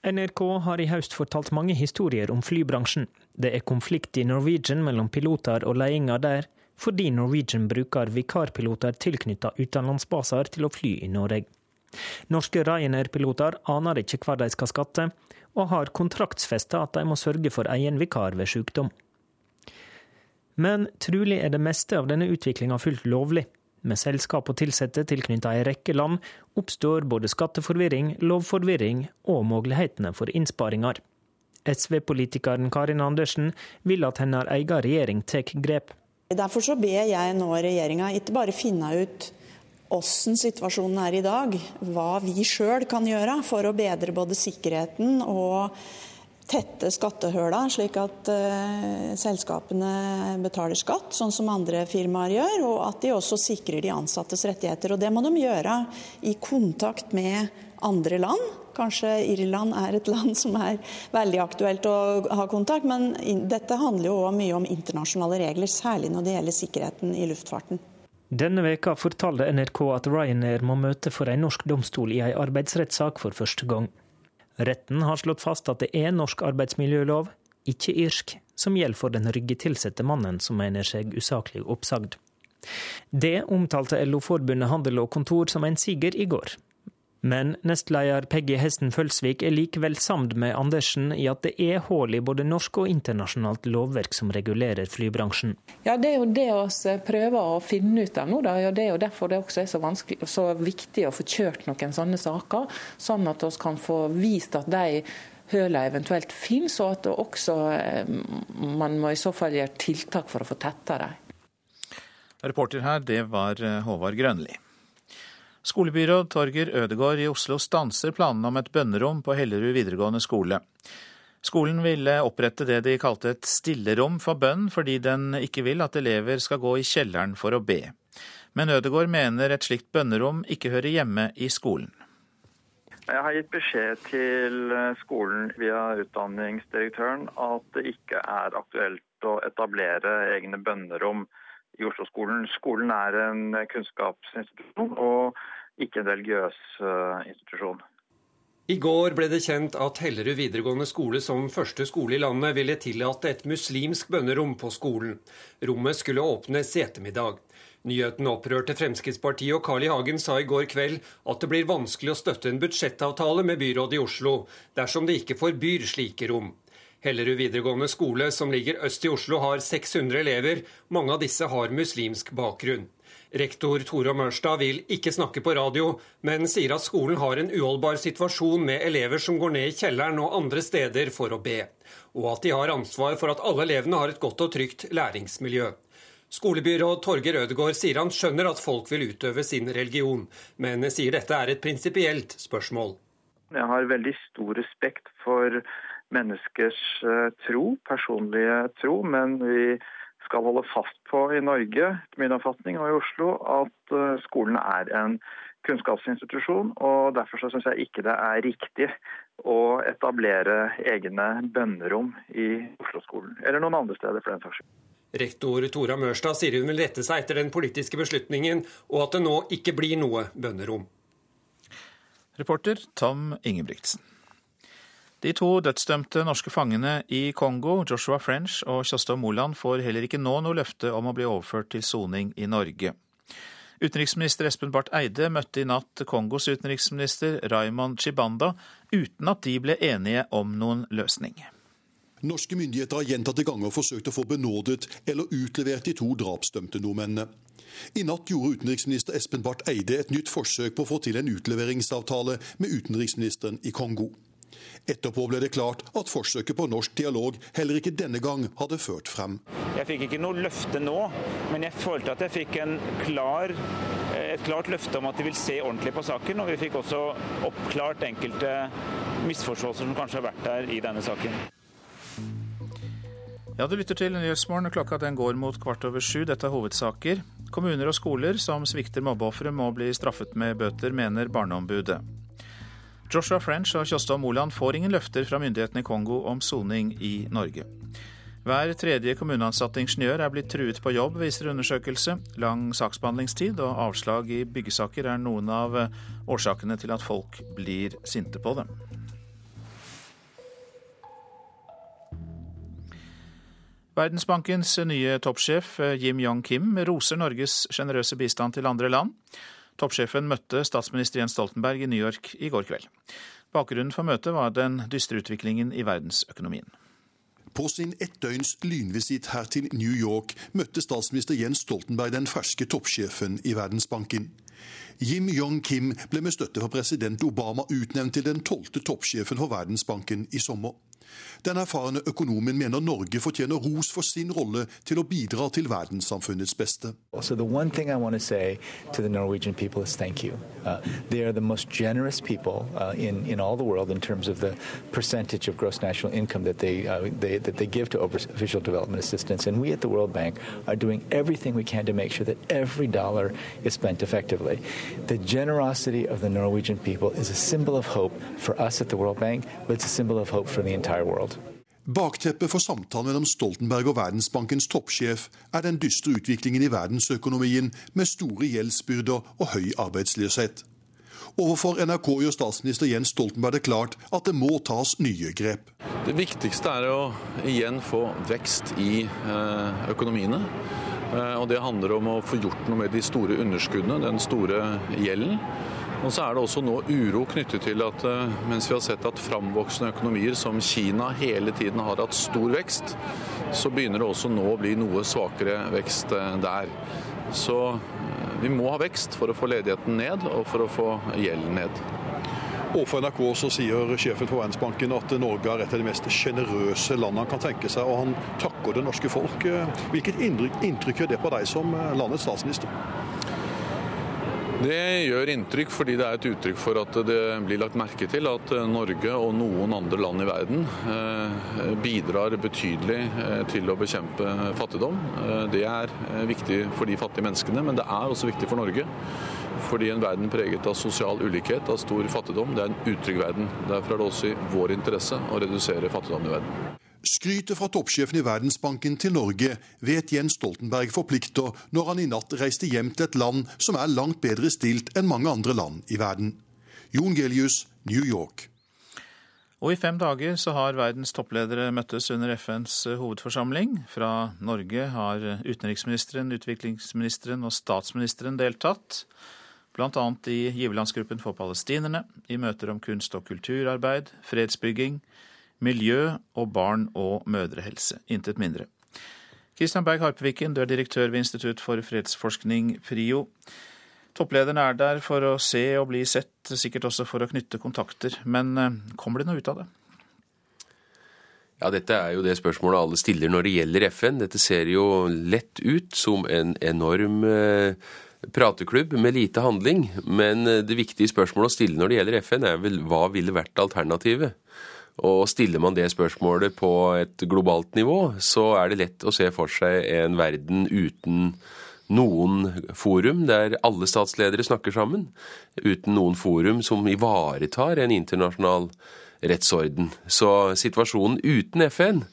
NRK har i høst fortalt mange historier om flybransjen. Det er konflikt i Norwegian mellom piloter og ledelsen der, fordi Norwegian bruker vikarpiloter tilknyttet utenlandsbaser til å fly i Norge. Norske Ryanair-piloter aner ikke hva de skal skatte, og har kontraktsfesta at de må sørge for egen vikar ved sykdom. Men trolig er det meste av denne utviklinga fullt lovlig. Med selskap og ansatte tilknyttet ei rekke land oppstår både skatteforvirring, lovforvirring og mulighetene for innsparinger. SV-politikeren Karin Andersen vil at hennes egen regjering tar grep. Derfor så ber jeg nå regjeringa ikke bare finne ut åssen situasjonen er i dag, hva vi sjøl kan gjøre for å bedre både sikkerheten og tette skattehøla, slik at uh, selskapene betaler skatt, sånn som andre firmaer gjør, og at de også sikrer de ansattes rettigheter. Og Det må de gjøre i kontakt med andre land. Kanskje Irland er et land som er veldig aktuelt å ha kontakt, men dette handler jo også mye om internasjonale regler, særlig når det gjelder sikkerheten i luftfarten. Denne veka fortalte NRK at Ryanair må møte for en norsk domstol i en arbeidsrettssak for første gang. Retten har slått fast at det er norsk arbeidsmiljølov, ikke irsk, som gjelder for den ryggetilsatte mannen som mener seg usaklig oppsagd. Det omtalte LO-forbundet Handel og Kontor som en siger i går. Men nestleder Peggy Hesten Følsvik er likevel samd med Andersen i at det er hull i både norsk og internasjonalt lovverk som regulerer flybransjen. Ja, Det er jo det vi prøver å finne ut av nå. Da. Det er jo derfor det også er så, så viktig å få kjørt noen sånne saker, sånn at vi kan få vist at de hullene eventuelt finnes, og at også eh, man må i så fall gjøre tiltak for å få tetta dem. Reporter her, det var eh, Håvard Grønli. Skolebyråd Torger Ødegård i Oslo stanser planene om et bønnerom på Hellerud videregående skole. Skolen ville opprette det de kalte et stillerom for bønn, fordi den ikke vil at elever skal gå i kjelleren for å be. Men Ødegård mener et slikt bønnerom ikke hører hjemme i skolen. Jeg har gitt beskjed til skolen via utdanningsdirektøren at det ikke er aktuelt å etablere egne bønnerom i Oslo-skolen. Skolen er en kunnskapsinstitusjon og ikke en religiøs eh, institusjon. I går ble det kjent at Hellerud videregående skole som første skole i landet ville tillate et muslimsk bønnerom på skolen. Rommet skulle åpnes i ettermiddag. Nyheten opprørte Fremskrittspartiet, og Carl I. Hagen sa i går kveld at det blir vanskelig å støtte en budsjettavtale med byrådet i Oslo dersom det ikke forbyr slike rom. Hellerud videregående skole, som ligger øst i Oslo, har 600 elever. Mange av disse har muslimsk bakgrunn. Rektor Tore Mørstad vil ikke snakke på radio, men sier at skolen har en uholdbar situasjon med elever som går ned i kjelleren og andre steder for å be, og at de har ansvar for at alle elevene har et godt og trygt læringsmiljø. Skolebyråd Torgeir Ødegaard sier han skjønner at folk vil utøve sin religion, men sier dette er et prinsipielt spørsmål. Jeg har veldig stor respekt for menneskers eh, tro, personlige tro, men vi skal holde fast på i Norge, etter min oppfatning, og i Oslo, at eh, skolen er en kunnskapsinstitusjon. og Derfor så syns jeg ikke det er riktig å etablere egne bønnerom i Oslo-skolen, eller noen andre steder for den saks skyld. Rektor Tora Mørstad sier hun vil rette seg etter den politiske beslutningen, og at det nå ikke blir noe bønnerom. Reporter Tom Ingebrigtsen. De to dødsdømte norske fangene i Kongo, Joshua French og Kjostov Moland, får heller ikke nå noe løfte om å bli overført til soning i Norge. Utenriksminister Espen Barth Eide møtte i natt Kongos utenriksminister Raymond Chibanda uten at de ble enige om noen løsning. Norske myndigheter har gjentatte ganger forsøkt å få benådet eller utlevert de to drapsdømte nordmennene. I natt gjorde utenriksminister Espen Barth Eide et nytt forsøk på å få til en utleveringsavtale med utenriksministeren i Kongo. Etterpå ble det klart at forsøket på norsk dialog heller ikke denne gang hadde ført frem. Jeg fikk ikke noe løfte nå, men jeg følte at jeg fikk klar, et klart løfte om at de vil se ordentlig på saken. Og vi fikk også oppklart enkelte misforståelser som kanskje har vært der i denne saken. Ja, Du lytter til Nyhetsmorgen. Klokka den går mot kvart over sju. Dette er hovedsaker. Kommuner og skoler som svikter mobbeofre må bli straffet med bøter, mener Barneombudet. Joshua French og Kjostad Moland får ingen løfter fra myndighetene i Kongo om soning i Norge. Hver tredje kommuneansatte ingeniør er blitt truet på jobb, viser undersøkelse. Lang saksbehandlingstid og avslag i byggesaker er noen av eh, årsakene til at folk blir sinte på dem. Verdensbankens nye toppsjef eh, Jim Yong Kim roser Norges sjenerøse bistand til andre land. Toppsjefen møtte statsminister Jens Stoltenberg i New York i går kveld. Bakgrunnen for møtet var den dystre utviklingen i verdensøkonomien. På sin ettdøgns lynvisitt her til New York møtte statsminister Jens Stoltenberg den ferske toppsjefen i Verdensbanken. Jim Yong Kim ble med støtte fra president Obama utnevnt til den tolvte toppsjefen for Verdensbanken i sommer. Den erfarne økonomen mener Norge fortjener ros for sin rolle til å bidra til verdenssamfunnets beste. So the one thing I want to say to the Norwegian people is thank you. Uh, they are the most generous people uh, in in all the world in terms of the percentage of gross national income that they, uh, World Bank are doing everything we can to make sure that dollar is spent effectively. The generosity of the Norwegian people is symbol of hope for us at World Bank, but it's symbol of hope for the entire world. Bakteppet for samtalen mellom Stoltenberg og Verdensbankens toppsjef er den dystre utviklingen i verdensøkonomien med store gjeldsbyrder og høy arbeidsløshet. Overfor NRK gjør statsminister Jens Stoltenberg det klart at det må tas nye grep. Det viktigste er å igjen få vekst i eh, økonomiene. Eh, og det handler om å få gjort noe med de store underskuddene, den store gjelden. Og så er det også nå uro knyttet til at eh, mens vi har sett at framvoksende økonomier som Kina hele tiden har hatt stor vekst, så begynner det også nå å bli noe svakere vekst eh, der. Så eh, vi må ha vekst for å få ledigheten ned og for å få gjelden ned. Og For NRK så sier sjefen for Verdensbanken at Norge er et av de mest sjenerøse landene han kan tenke seg, og han takker det norske folk. Hvilket inntrykk gjør det på deg som landets statsminister? Det gjør inntrykk fordi det er et uttrykk for at det blir lagt merke til at Norge og noen andre land i verden eh, bidrar betydelig eh, til å bekjempe fattigdom. Eh, det er viktig for de fattige menneskene, men det er også viktig for Norge. Fordi en verden preget av sosial ulikhet, av stor fattigdom, det er en utrygg verden. Derfor er det også i vår interesse å redusere fattigdom i verden. Skrytet fra toppsjefen i Verdensbanken til Norge vet Jens Stoltenberg forplikter når han i natt reiste hjem til et land som er langt bedre stilt enn mange andre land i verden. Jon Gelius, New York. Og i fem dager så har verdens toppledere møttes under FNs hovedforsamling. Fra Norge har utenriksministeren, utviklingsministeren og statsministeren deltatt. Bl.a. i giverlandsgruppen for palestinerne, i møter om kunst- og kulturarbeid, fredsbygging, miljø og barn- og mødrehelse. Intet mindre. Kristian Berg Harpeviken, du er direktør ved Institutt for fredsforskning, PRIO. Topplederne er der for å se og bli sett, sikkert også for å knytte kontakter. Men eh, kommer det noe ut av det? Ja, Dette er jo det spørsmålet alle stiller når det gjelder FN. Dette ser jo lett ut som en enorm eh, prateklubb med lite handling. Men eh, det viktige spørsmålet å stille når det gjelder FN, er vel hva ville vært alternativet? Og stiller man det spørsmålet på et globalt nivå, så er det lett å se for seg en verden uten noen forum der alle statsledere snakker sammen, uten noen forum som ivaretar en internasjonal rettsorden. Så situasjonen uten FN,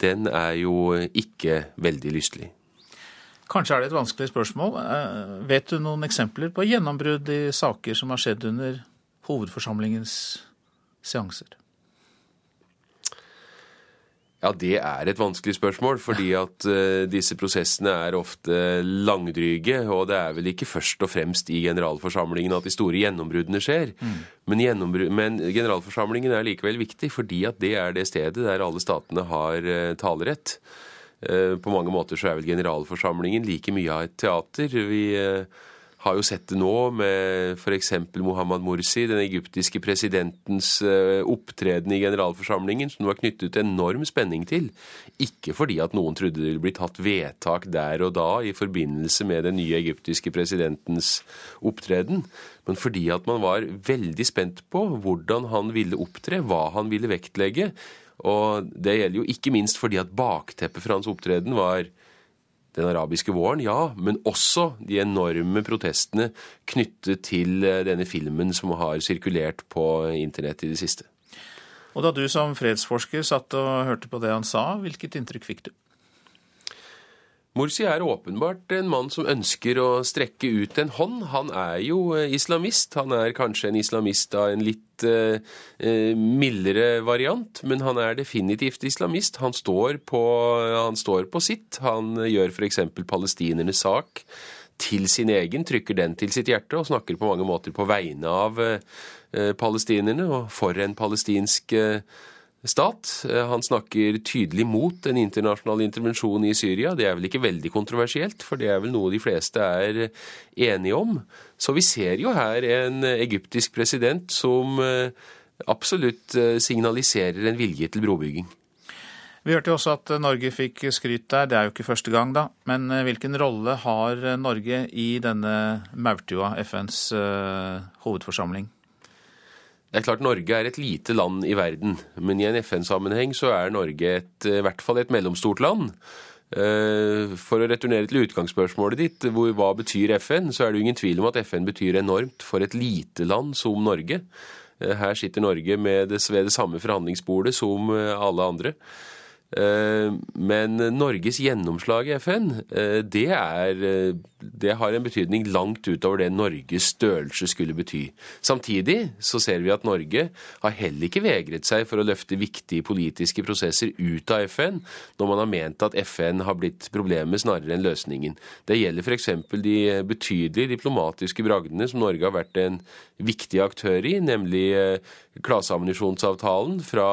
den er jo ikke veldig lystelig. Kanskje er det et vanskelig spørsmål. Eh, vet du noen eksempler på gjennombrudd i saker som har skjedd under hovedforsamlingens seanser? Ja, Det er et vanskelig spørsmål, fordi at uh, disse prosessene er ofte langdryge. Og det er vel ikke først og fremst i generalforsamlingen at de store gjennombruddene skjer. Mm. Men, men, generalforsamlingen er likevel viktig, fordi at det er det stedet der alle statene har uh, talerett. Uh, på mange måter så er vel generalforsamlingen like mye av et teater. Vi har jo sett det nå med f.eks. Mohammed Mursi, den egyptiske presidentens eh, opptreden i generalforsamlingen, som det var knyttet enorm spenning til. Ikke fordi at noen trodde det ville bli tatt vedtak der og da i forbindelse med den nye egyptiske presidentens opptreden, men fordi at man var veldig spent på hvordan han ville opptre, hva han ville vektlegge. Og det gjelder jo ikke minst fordi at bakteppet for hans opptreden var den arabiske våren, ja, men også de enorme protestene knyttet til eh, denne filmen som har sirkulert på internett i det siste. Og da du som fredsforsker satt og hørte på det han sa, hvilket inntrykk fikk du? Morsi er åpenbart en mann som ønsker å strekke ut en hånd. Han er jo eh, islamist. Han er kanskje en islamist av en litt uh, mildere variant, men han er definitivt islamist. Han står på, han står på sitt. Han gjør f.eks. palestinernes sak til sin egen, trykker den til sitt hjerte og snakker på mange måter på vegne av uh, palestinerne og for en palestinsk uh, stat. Eh, han snakker tydelig mot en internasjonal intervensjon i Syria. Det er vel ikke veldig kontroversielt, for det er vel noe de fleste er enige om. Så vi ser jo her en egyptisk president som eh, absolutt eh, signaliserer en vilje til brobygging. Vi hørte jo også at Norge fikk skryt der, det er jo ikke første gang, da. Men hvilken rolle har Norge i denne maurtua, FNs hovedforsamling? Det er klart Norge er et lite land i verden, men i en FN-sammenheng så er Norge et, i hvert fall et mellomstort land. Eh, for å returnere til utgangsspørsmålet ditt, hvor, hva betyr FN, så er det jo ingen tvil om at FN betyr enormt for et lite land som Norge. Eh, her sitter Norge det, ved det samme forhandlingsbordet som eh, alle andre. Men Norges gjennomslag i FN, det er det har en betydning langt utover det Norges størrelse skulle bety. Samtidig så ser vi at Norge har heller ikke vegret seg for å løfte viktige politiske prosesser ut av FN, når man har ment at FN har blitt problemet snarere enn løsningen. Det gjelder f.eks. de betydelige diplomatiske bragdene som Norge har vært en viktig aktør i, nemlig eh, klaseammunisjonsavtalen fra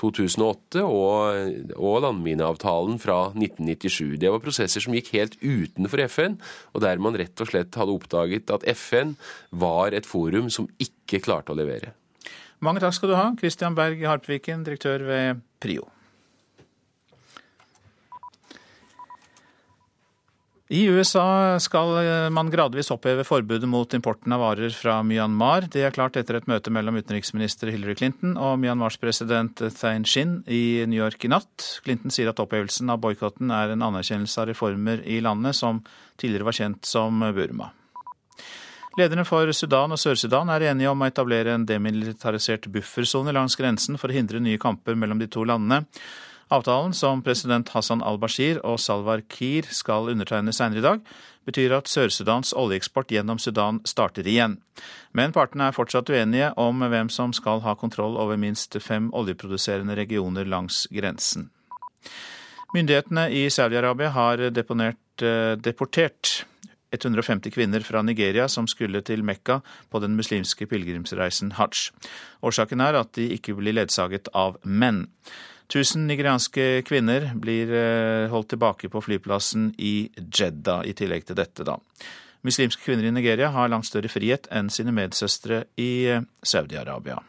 2008 og, og landmineavtalen fra 1997. Det var prosesser som gikk helt utenfor FN, og der man rett og slett hadde oppdaget at FN var et forum som ikke klarte å levere. Mange takk skal du ha, Christian Berg Harpviken, direktør ved PRIO. I USA skal man gradvis oppheve forbudet mot importen av varer fra Myanmar. Det er klart etter et møte mellom utenriksminister Hillary Clinton og Myanmars president Thein Shin i New York i natt. Clinton sier at opphevelsen av boikotten er en anerkjennelse av reformer i landet som tidligere var kjent som Burma. Lederne for Sudan og Sør-Sudan er enige om å etablere en demilitarisert buffersone langs grensen for å hindre nye kamper mellom de to landene. Avtalen, som president Hassan al-Bashir og Salwar Kir skal undertegne senere i dag, betyr at Sør-Sudans oljeeksport gjennom Sudan starter igjen. Men partene er fortsatt uenige om hvem som skal ha kontroll over minst fem oljeproduserende regioner langs grensen. Myndighetene i Saudi-Arabia har deponert, eh, deportert 150 kvinner fra Nigeria som skulle til Mekka på den muslimske pilegrimsreisen hajj. Årsaken er at de ikke blir ledsaget av menn. Tusen nigerianske kvinner blir eh, holdt tilbake på flyplassen i Jeddah, i tillegg til dette, da. Muslimske kvinner i Nigeria har langt større frihet enn sine medsøstre i eh, Saudi-Arabia.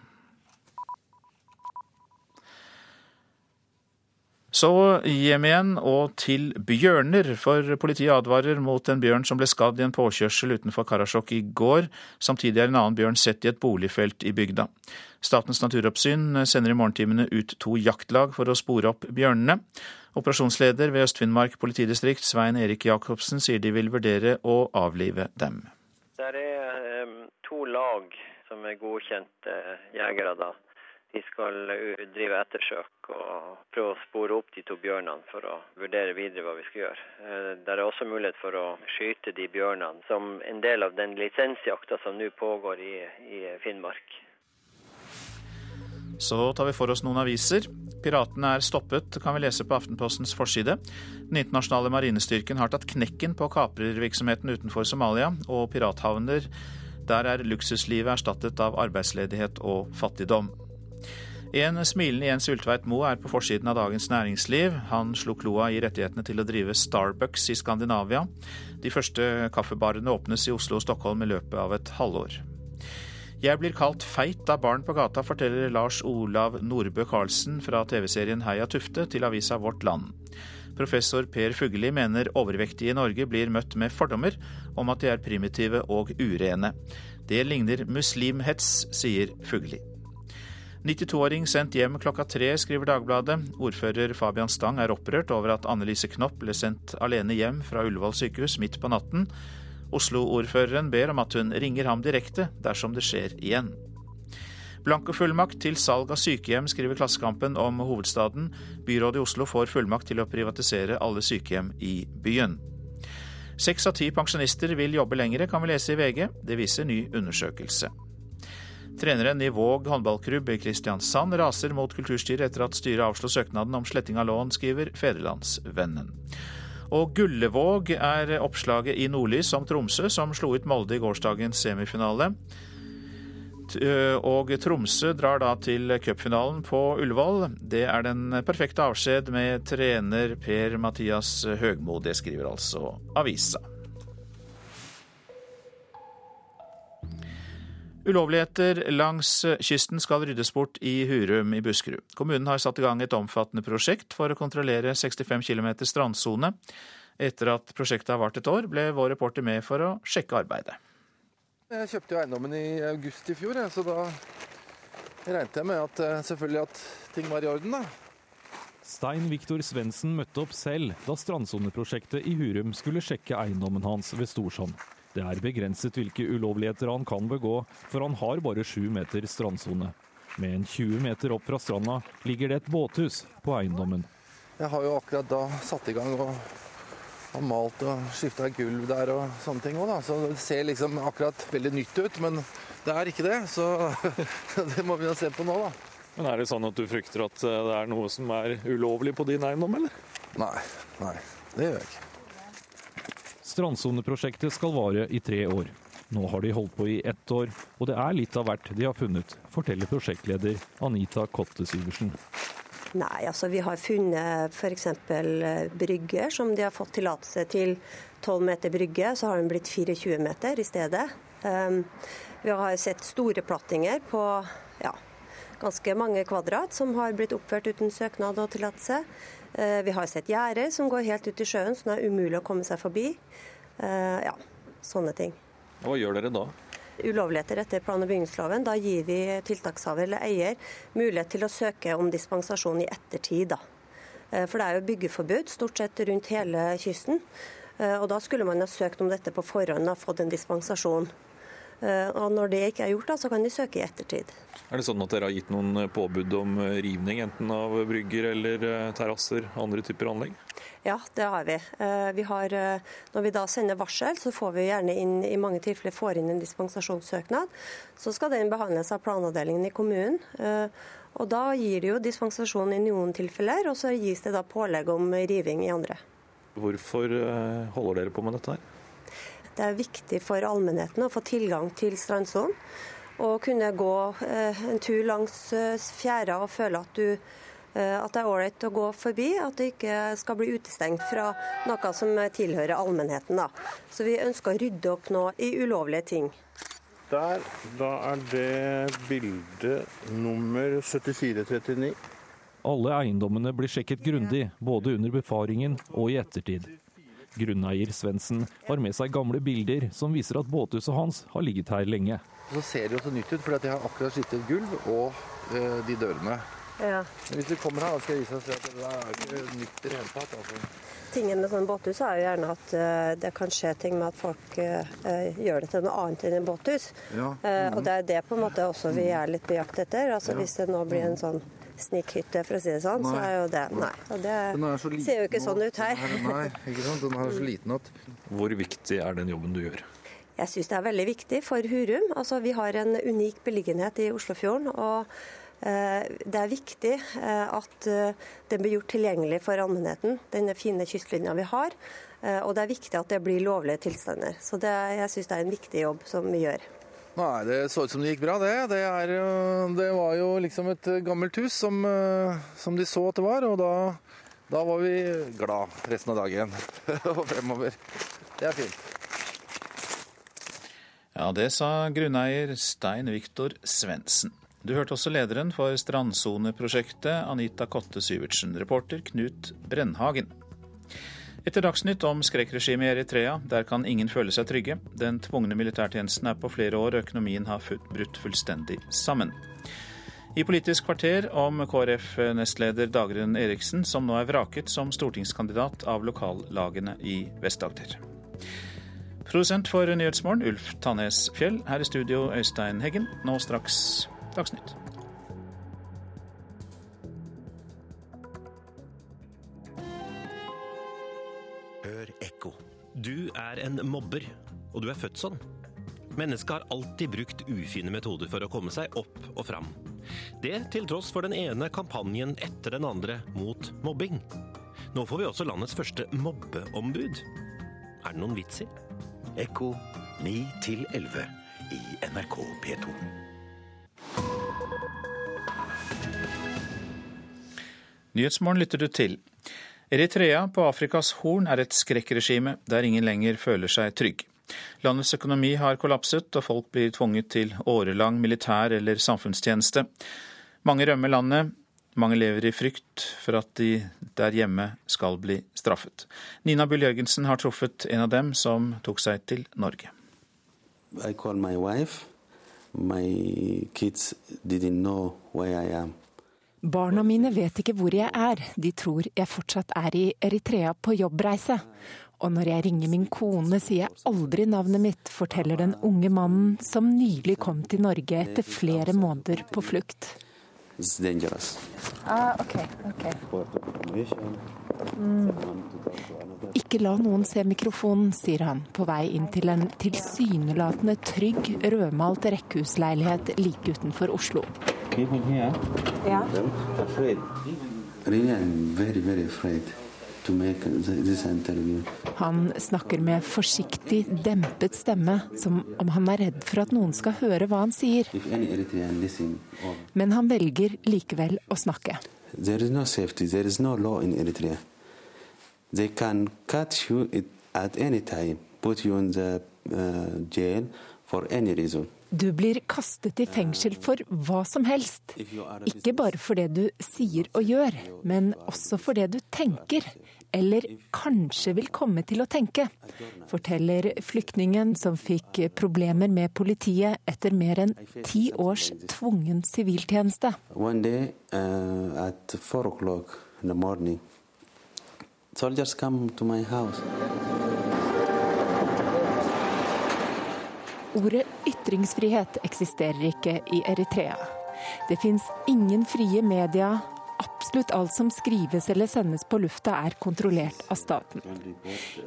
Så hjem igjen og til bjørner, for politiet advarer mot en bjørn som ble skadd i en påkjørsel utenfor Karasjok i går. Samtidig er en annen bjørn sett i et boligfelt i bygda. Statens naturoppsyn sender i morgentimene ut to jaktlag for å spore opp bjørnene. Operasjonsleder ved Øst-Finnmark politidistrikt, Svein Erik Jacobsen, sier de vil vurdere å avlive dem. Det er um, to lag som er godkjente jegere. da vi skal drive ettersøk og prøve å spore opp de to bjørnene for å vurdere videre hva vi skal gjøre. Der det er også mulighet for å skyte de bjørnene som en del av den lisensjakta som nå pågår i, i Finnmark. Så tar vi for oss noen aviser. Piratene er stoppet, kan vi lese på Aftenpostens forside. Den internasjonale marinestyrken har tatt knekken på kaprervirksomheten utenfor Somalia, og pirathavner der er luksuslivet erstattet av arbeidsledighet og fattigdom. En smilende Jens Ulltveit Moe er på forsiden av Dagens Næringsliv. Han slo kloa i rettighetene til å drive Starbucks i Skandinavia. De første kaffebarene åpnes i Oslo og Stockholm i løpet av et halvår. Jeg blir kalt feit av barn på gata, forteller Lars Olav Nordbø Karlsen fra TV-serien Heia Tufte til avisa Vårt Land. Professor Per Fugelli mener overvektige i Norge blir møtt med fordommer om at de er primitive og urene. Det ligner muslimhets, sier Fugelli. 92-åring sendt hjem klokka tre, skriver Dagbladet. Ordfører Fabian Stang er opprørt over at Annelise Knopp ble sendt alene hjem fra Ullevål sykehus midt på natten. Oslo-ordføreren ber om at hun ringer ham direkte dersom det skjer igjen. Blankofullmakt til salg av sykehjem, skriver Klassekampen om hovedstaden. Byrådet i Oslo får fullmakt til å privatisere alle sykehjem i byen. Seks av ti pensjonister vil jobbe lengre, kan vi lese i VG. Det viser ny undersøkelse. Treneren i Våg håndballklubb i Kristiansand raser mot kulturstyret etter at styret avslo søknaden om sletting av lån, skriver Federlandsvennen. Og Gullevåg er oppslaget i Nordlys om Tromsø, som slo ut Molde i gårsdagens semifinale. Og Tromsø drar da til cupfinalen på Ullevål. Det er den perfekte avskjed med trener Per-Mathias Høgmo. Det skriver altså avisa. Ulovligheter langs kysten skal ryddes bort i Hurum i Buskerud. Kommunen har satt i gang et omfattende prosjekt for å kontrollere 65 km strandsone. Etter at prosjektet har vart et år, ble vår reporter med for å sjekke arbeidet. Jeg kjøpte jo eiendommen i august i fjor, så da regnet jeg med at eh, selvfølgelig at ting var i orden. da. Stein Viktor Svendsen møtte opp selv da strandsoneprosjektet i Hurum skulle sjekke eiendommen hans ved Storsand. Det er begrenset hvilke ulovligheter han kan begå, for han har bare sju meter strandsone. Med en 20 meter opp fra stranda ligger det et båthus på eiendommen. Jeg har jo akkurat da satt i gang og har malt og skifta gulv der og sånne ting òg, da. Så det ser liksom akkurat veldig nytt ut, men det er ikke det. Så det må vi jo se på nå, da. Men er det sånn at du frykter at det er noe som er ulovlig på din eiendom, eller? Nei, nei, det gjør jeg ikke. Strandsoneprosjektet skal vare i tre år. Nå har de holdt på i ett år, og det er litt av hvert de har funnet, forteller prosjektleder Anita Kotte Syversen. Nei, altså vi har funnet f.eks. brygger som de har fått tillatelse til 12 meter brygge, så har den blitt 24 meter i stedet. Um, vi har sett store plattinger på ja, ganske mange kvadrat som har blitt oppført uten søknad og tillatelse. Eh, vi har sett gjerder som går helt ut i sjøen, som er umulig å komme seg forbi. Eh, ja, sånne ting. Hva gjør dere da? Ulovligheter etter plan- og bygningsloven. Da gir vi tiltakshaver eller eier mulighet til å søke om dispensasjon i ettertid. Da. Eh, for det er jo byggeforbud stort sett rundt hele kysten. Og da skulle man ha søkt om dette på forhånd og fått en dispensasjon. Eh, og når det ikke er gjort, da, så kan de søke i ettertid. Er det sånn at dere har gitt noen påbud om eh, rivning, enten av brygger eller eh, terrasser, andre typer anlegg? Ja, det har vi. vi har, når vi da sender varsel, så får vi gjerne inn i mange tilfeller får inn en dispensasjonssøknad. Så skal den behandles av planavdelingen i kommunen. Og Da gir de jo dispensasjon i noen tilfeller, og så gis det da pålegg om riving i andre. Hvorfor holder dere på med dette her? Det er viktig for allmennheten å få tilgang til strandsonen. Og kunne gå eh, en tur langs eh, fjæra og føle at, du, eh, at det er ålreit å gå forbi. At det ikke skal bli utestengt fra noe som tilhører allmennheten. Da. Så vi ønsker å rydde opp nå i ulovlige ting. Der, da er det bilde nummer 7439. Alle eiendommene blir sjekket grundig, både under befaringen og i ettertid. Grunneier Svendsen har med seg gamle bilder som viser at båthuset hans har ligget her lenge. Så ser det jo så nytt ut, fordi de har akkurat skiftet gulv og uh, de dørene. Ja. Men hvis du kommer her, skal jeg vise deg at det er ikke nytt i det hele tatt. Altså. Tingen med sånn båthus er jo gjerne at uh, det kan skje ting med at folk uh, gjør det til noe annet enn en båthus. Ja. Mm -hmm. Og det er det på en måte også vi er litt på jakt etter. Altså ja. Hvis det nå blir en sånn snikhytte, for å si det sånn, nei. så er jo det Nei. Og det ser jo ikke sånn ut her. Nei, ikke sant. Den er så liten at Hvor viktig er den jobben du gjør? Jeg syns det er veldig viktig for Hurum. Altså, vi har en unik beliggenhet i Oslofjorden. og eh, det er viktig eh, at eh, den blir gjort tilgjengelig for allmennheten, denne fine kystlinja vi har. Og det er viktig at det blir lovlige tilstander. Så det, jeg syns det er en viktig jobb som vi gjør. Nei, det så ut som det gikk bra, det. Det, er, det var jo liksom et gammelt hus som, eh, som, de så at det var, og da, da var vi glad resten av dagen og fremover. Det er fint. Ja, det sa grunneier Stein Viktor Svendsen. Du hørte også lederen for strandsoneprosjektet, Anita Kotte Syvertsen. Reporter Knut Brennhagen. Etter Dagsnytt om skrekkregimet i Eritrea. Der kan ingen føle seg trygge. Den tvungne militærtjenesten er på flere år, økonomien har brutt fullstendig sammen. I Politisk kvarter om KrF-nestleder Dagrun Eriksen, som nå er vraket som stortingskandidat av lokallagene i Vest-Agder. Produsent for Nyhetsmorgen, Ulf Tannes Fjell. Her i studio, Øystein Heggen. Nå straks Dagsnytt. Hør ekko. Du er en mobber, og du er født sånn. Mennesket har alltid brukt ufine metoder for å komme seg opp og fram. Det til tross for den ene kampanjen etter den andre mot mobbing. Nå får vi også landets første mobbeombud. Er det noen vits i? Ekko 9 til 11 i NRK P2. Nyhetsmorgen lytter du til. Eritrea på Afrikas Horn er et skrekkregime der ingen lenger føler seg trygg. Landets økonomi har kollapset, og folk blir tvunget til årelang militær eller samfunnstjeneste. Mange rømmer landet. Mange lever i frykt for at de der hjemme skal bli straffet. Nina Bull Jørgensen har truffet en av dem som tok seg til Norge. I called my wife. My kids didn't know where I am. Barna mine vet ikke hvor jeg er, de tror jeg fortsatt er i Eritrea på jobbreise. Og når jeg ringer min kone, sier jeg aldri navnet mitt, forteller den unge mannen som nylig kom til Norge etter flere måneder på flukt. Ah, okay, okay. Ikke la noen se mikrofonen, sier han, på vei inn til en tilsynelatende trygg, rødmalt rekkehusleilighet like utenfor Oslo. Ja. Really, I'm very, very afraid to make this interview. Han snakker med forsiktig, dempet stemme, som om han er redd for at noen skal høre hva han sier. Men han velger likevel å snakke. There is no safety, there is no law in Eritrea. They can catch you at any time, put you in the uh, jail for any reason. Du blir kastet i fengsel for hva som helst. Ikke bare for det du sier og gjør, men også for det du tenker. Eller kanskje vil komme til å tenke, forteller flyktningen som fikk problemer med politiet etter mer enn ti års tvungen siviltjeneste. Day uh, at four o'clock in the morning, soldiers come to my house. Ordet ytringsfrihet eksisterer ikke i Eritrea. Det fins ingen frie media. Absolutt alt som skrives eller sendes på lufta er kontrollert av staten.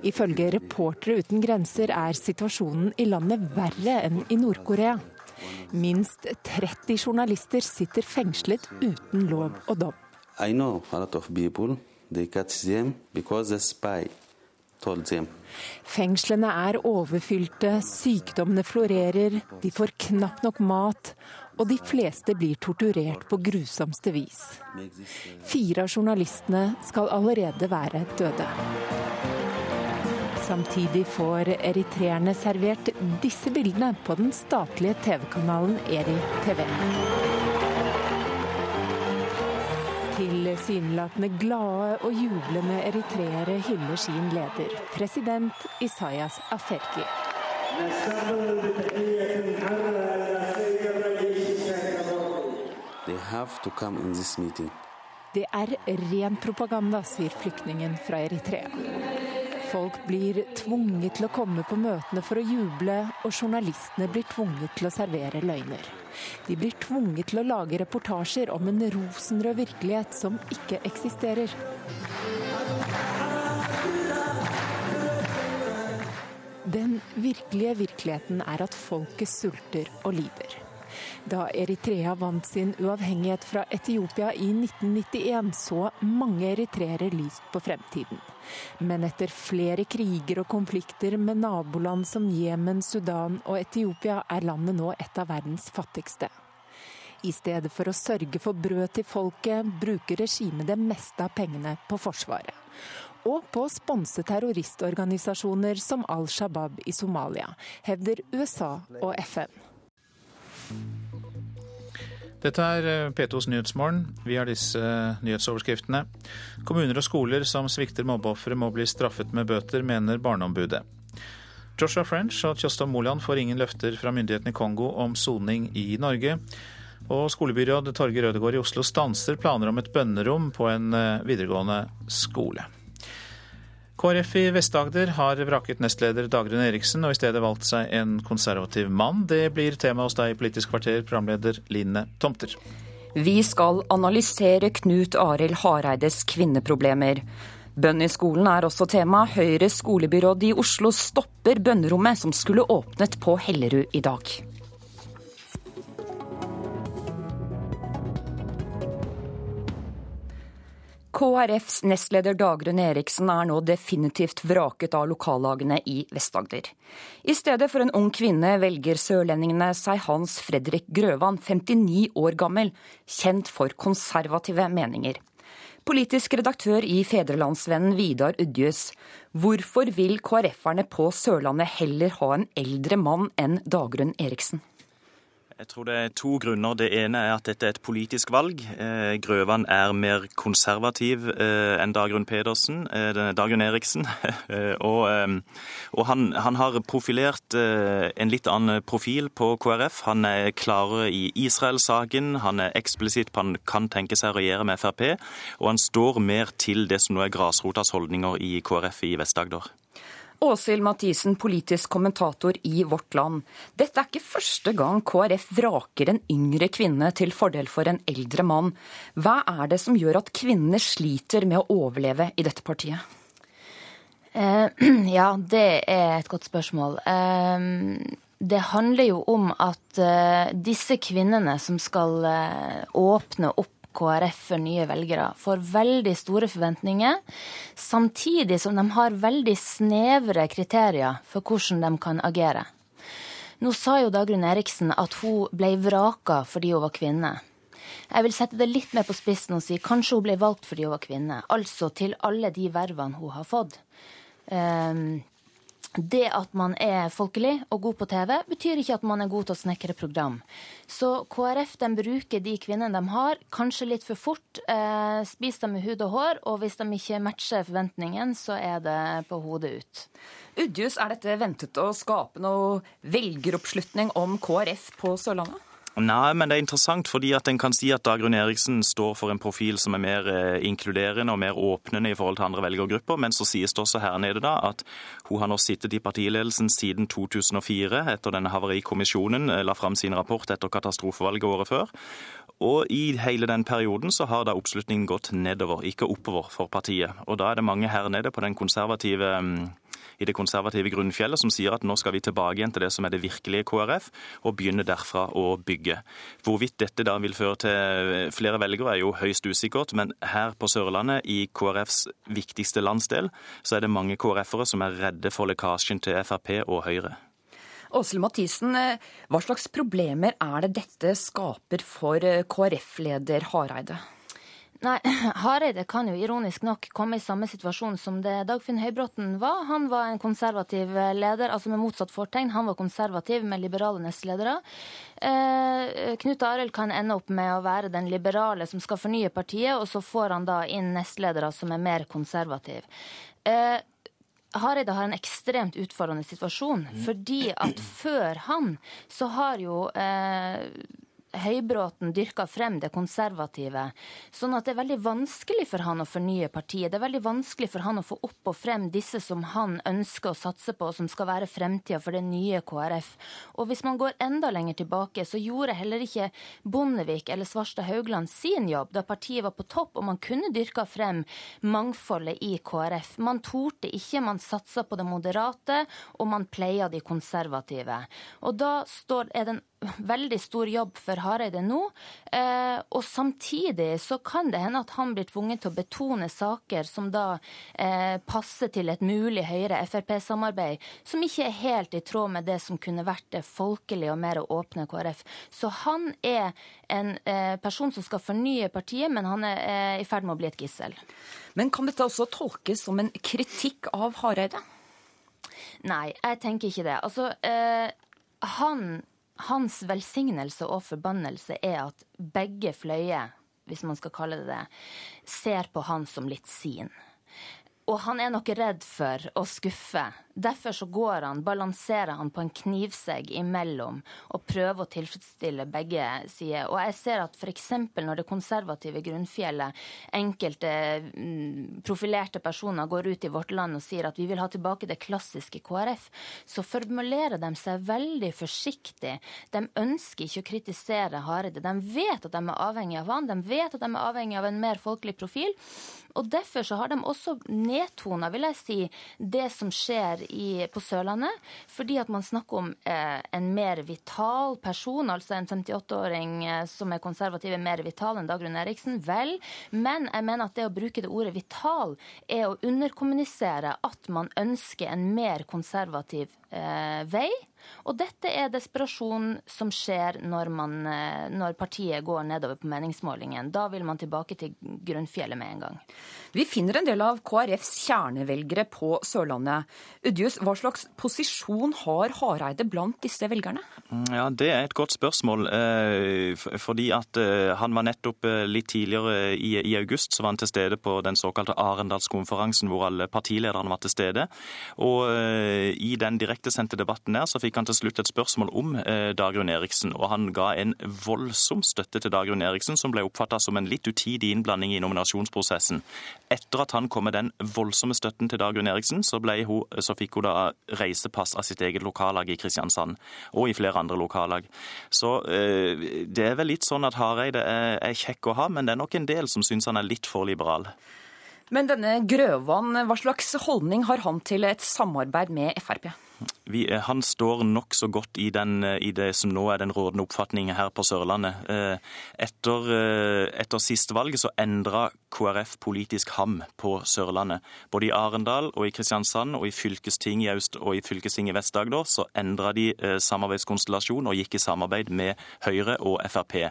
Ifølge Reportere uten grenser er situasjonen i landet verre enn i Nord-Korea. Minst 30 journalister sitter fengslet uten lov og dom. I know a lot of people, they catch them because the spy. Fengslene er overfylte, sykdommene florerer, de får knapt nok mat, og de fleste blir torturert på grusomste vis. Fire av journalistene skal allerede være døde. Samtidig får eritreerne servert disse bildene på den statlige TV-kanalen Eri TV. Tilsynelatende glade og jublende eritreere hyller sin leder, president Isayas Afwerki. Det er ren propaganda, sier flyktningen fra Eritrea. Folk blir tvunget til å komme på møtene for å juble, og journalistene blir tvunget til å servere løgner. De blir tvunget til å lage reportasjer om en rosenrød virkelighet som ikke eksisterer. Den virkelige virkeligheten er at folket sulter og lider. Da Eritrea vant sin uavhengighet fra Etiopia i 1991, så mange eritreere lyst på fremtiden. Men etter flere kriger og konflikter med naboland som Jemen, Sudan og Etiopia, er landet nå et av verdens fattigste. I stedet for å sørge for brød til folket, bruker regimet det meste av pengene på Forsvaret. Og på å sponse terroristorganisasjoner som Al Shabaab i Somalia, hevder USA og FN. Dette er eh, P2s Nyhetsmorgen. Vi har disse eh, nyhetsoverskriftene. Kommuner og skoler som svikter mobbeofre må bli straffet med bøter, mener Barneombudet. Joshua French og Tjostov Moland får ingen løfter fra myndighetene i Kongo om soning i Norge. Og skolebyråd Torgeir Ødegaard i Oslo stanser planer om et bønnerom på en eh, videregående skole. KrF i Vest-Agder har vraket nestleder Dagrun Eriksen og i stedet valgt seg en konservativ mann. Det blir tema hos deg i Politisk kvarter, programleder Line Tomter. Vi skal analysere Knut Arild Hareides kvinneproblemer. Bønn i skolen er også tema. Høyres skolebyråd i Oslo stopper bønnerommet som skulle åpnet på Hellerud i dag. KrFs nestleder Dagrun Eriksen er nå definitivt vraket av lokallagene i Vest-Agder. I stedet for en ung kvinne velger sørlendingene seg Hans Fredrik Grøvan, 59 år gammel, kjent for konservative meninger. Politisk redaktør i Fedrelandsvennen Vidar Udjus, hvorfor vil KrF-erne på Sørlandet heller ha en eldre mann enn Dagrun Eriksen? Jeg tror det er to grunner. Det ene er at dette er et politisk valg. Eh, Grøvan er mer konservativ eh, enn Dagrun Pedersen, eh, Dagrun Eriksen. og, og han, han, har profilert en litt annen profil på KrF. Han er klarere i Israel-saken. Han er eksplisitt på han kan tenke seg å regjere med Frp. Og han står mer til det som nå er grasrotas holdninger i KrF i Vest-Agder. Åshild Mathisen, politisk kommentator i Vårt Land. Dette er ikke første gang KrF vraker en yngre kvinne til fordel for en eldre mann. Hva er det som gjør at kvinner sliter med å overleve i dette partiet? Eh, ja, det er et godt spørsmål. Eh, det handler jo om at eh, disse kvinnene som skal åpne opp KrF for nye velgere får veldig store forventninger, samtidig som de har veldig snevre kriterier for hvordan de kan agere. Nå sa jo Dagrun Eriksen at hun ble vraka fordi hun var kvinne. Jeg vil sette det litt mer på spissen og si kanskje hun ble valgt fordi hun var kvinne. Altså til alle de vervene hun har fått. Um, det at man er folkelig og god på TV, betyr ikke at man er god til å snekre program. Så KrF de bruker de kvinnene de har, kanskje litt for fort. Eh, spiser dem med hud og hår, og hvis de ikke matcher forventningen, så er det på hodet ut. Udjus, er dette ventet å skape noe velgeroppslutning om KrF på Sørlandet? Nei, men det er interessant fordi at en kan si at Dagrun Eriksen står for en profil som er mer eh, inkluderende og mer åpnende i forhold til andre velgergrupper. Men så sies det også her nede da at hun har nå sittet i partiledelsen siden 2004, etter denne havarikommisjonen eh, la fram sin rapport etter katastrofevalget året før. Og i hele den perioden så har da oppslutningen gått nedover, ikke oppover for partiet. Og da er det mange her nede på den konservative mm, i det konservative grunnfjellet som sier at nå skal vi tilbake igjen til det som er det virkelige KrF, og begynne derfra å bygge. Hvorvidt dette da vil føre til flere velgere er jo høyst usikkert, men her på Sørlandet, i KrFs viktigste landsdel, så er det mange KrF-ere som er redde for lekkasjen til Frp og Høyre. Åshild Mathisen, hva slags problemer er det dette skaper for KrF-leder Hareide? Nei, Hareide kan jo ironisk nok komme i samme situasjon som det Dagfinn Høybråten var. Han var en konservativ leder, altså med motsatt fortegn. Han var konservativ med liberale nestledere. Eh, Knut Arild kan ende opp med å være den liberale som skal fornye partiet, og så får han da inn nestledere som er mer konservative. Eh, Hareide har en ekstremt utfordrende situasjon, fordi at før han så har jo eh, Høybråten dyrka frem det konservative. Sånn at det er veldig vanskelig for han å fornye partiet. Det er veldig vanskelig for han å få opp og frem disse som han ønsker å satse på, og som skal være fremtida for det nye KrF. Og hvis man går enda lenger tilbake, så gjorde heller ikke Bondevik eller Svarstad Haugland sin jobb da partiet var på topp og man kunne dyrka frem mangfoldet i KrF. Man torde ikke, man satsa på det moderate, og man pleia de konservative. Og da står, er det en veldig stor jobb for Hareide nå. Eh, og samtidig så kan det hende at han blir tvunget til å betone saker som da eh, passer til et mulig Høyre-Frp-samarbeid, som ikke er helt i tråd med det som kunne vært det folkelige og mer åpne KrF. Så han er en eh, person som skal fornye partiet, men han er eh, i ferd med å bli et gissel. Men kan dette også tolkes som en kritikk av Hareide? Nei, jeg tenker ikke det. Altså, eh, han hans velsignelse og forbannelse er at begge fløyer, hvis man skal kalle det det, ser på han som litt sin. Og han er nok redd for å skuffe Derfor så går han, balanserer han på en knivsegg imellom og prøver å tilfredsstille begge sider. Og jeg ser at f.eks. når det konservative grunnfjellet, enkelte mm, profilerte personer går ut i vårt land og sier at vi vil ha tilbake det klassiske KrF, så formulerer de seg veldig forsiktig. De ønsker ikke å kritisere Hareide. De vet at de er avhengig av han, de vet at de er avhengig av en mer folkelig profil. Og Derfor så har de også nedtona vil jeg si, det som skjer i, på Sørlandet. Fordi at man snakker om eh, en mer vital person, altså en 58-åring eh, som er konservativ, er mer vital enn Dagrun Eriksen. Vel, men jeg mener at det å bruke det ordet vital er å underkommunisere at man ønsker en mer konservativ eh, vei. Og dette er desperasjon som skjer når, man, eh, når partiet går nedover på meningsmålingen. Da vil man tilbake til grunnfjellet med en gang. Vi finner en del av KrFs kjernevelgere på Sørlandet. Udjus, hva slags posisjon har Hareide blant disse velgerne? Mm, ja, Det er et godt spørsmål. Eh, fordi at eh, Han var nettopp litt tidligere i august så var han til stede på den såkalte Arendalskonferansen, hvor alle partilederne var til stede. Og i den direktesendte debatten der så fikk han til slutt et spørsmål om eh, Dagrun Eriksen, og han ga en voldsom støtte til Dagrun Eriksen, som ble oppfatta som en litt utidig innblanding i nominasjonsprosessen. Etter at han kom med den voldsomme støtten til Dagrun Eriksen, så, hun, så fikk hun da reisepass av sitt eget lokallag i Kristiansand, og i flere andre lokallag. Så eh, det er vel litt sånn at Hareide er, er kjekk å ha, men det er nok en del som syns han er litt for liberal. Men denne Grøvan, hva slags holdning har han til et samarbeid med Frp? Vi, eh, han står nokså godt i, den, eh, i, det som nå er den rådende oppfatningen her på Sørlandet. Eh, etter, etter siste valg så endra KrF politisk ham på Sørlandet. Både i Arendal og i Kristiansand og i fylkesting i Aust og i fylkesting i Vest-Agder så endra de samarbeidskonstellasjon og gikk i samarbeid med Høyre og Frp.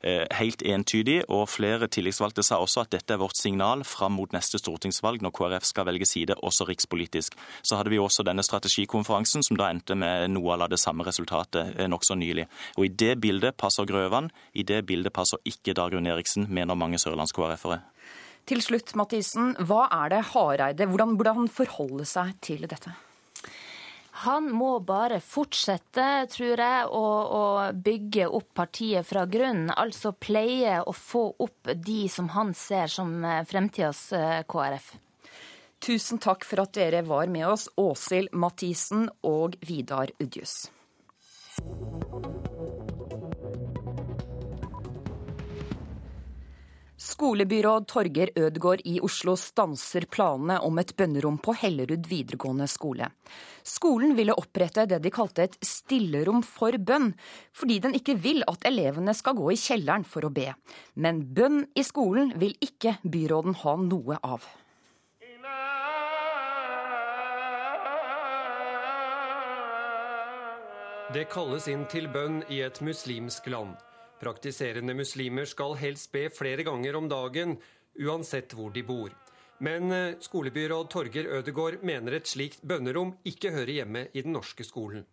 Eh, helt entydig, og flere tillitsvalgte sa også at dette er vårt signal fram mot neste stortingsvalg, når KrF skal velge side, også rikspolitisk. Så hadde vi også denne strategikonferansen, som da endte med noe av det samme resultatet eh, nokså nylig. Og I det bildet passer Grøvan, i det bildet passer ikke Dagrun Eriksen, mener mange sørlands-KrF-ere. Til slutt, Mathisen, hva er det Hareide Hvordan burde han forholde seg til dette? Han må bare fortsette, tror jeg, å, å, bygge opp partiet fra grunnen. Altså pleie å få opp de som han ser som eh, fremtidas eh, KrF. Tusen takk for at dere var med oss, Åshild Mathisen og Vidar Udjus. Skolebyråd Torger Ødgaard i Oslo stanser planene om et bønnerom på Hellerud videregående skole. Skolen ville opprette det de kalte et stillerom for bønn, fordi den ikke vil at elevene skal gå i kjelleren for å be. Men bønn i skolen vil ikke byråden ha noe av. Det kalles inn til bønn i et muslimsk land. Praktiserende muslimer skal helst be flere ganger om dagen, uansett hvor de bor. Men eh, skolebyråd Torger Ødegård mener et slikt bønnerom ikke hører hjemme i den norske skolen.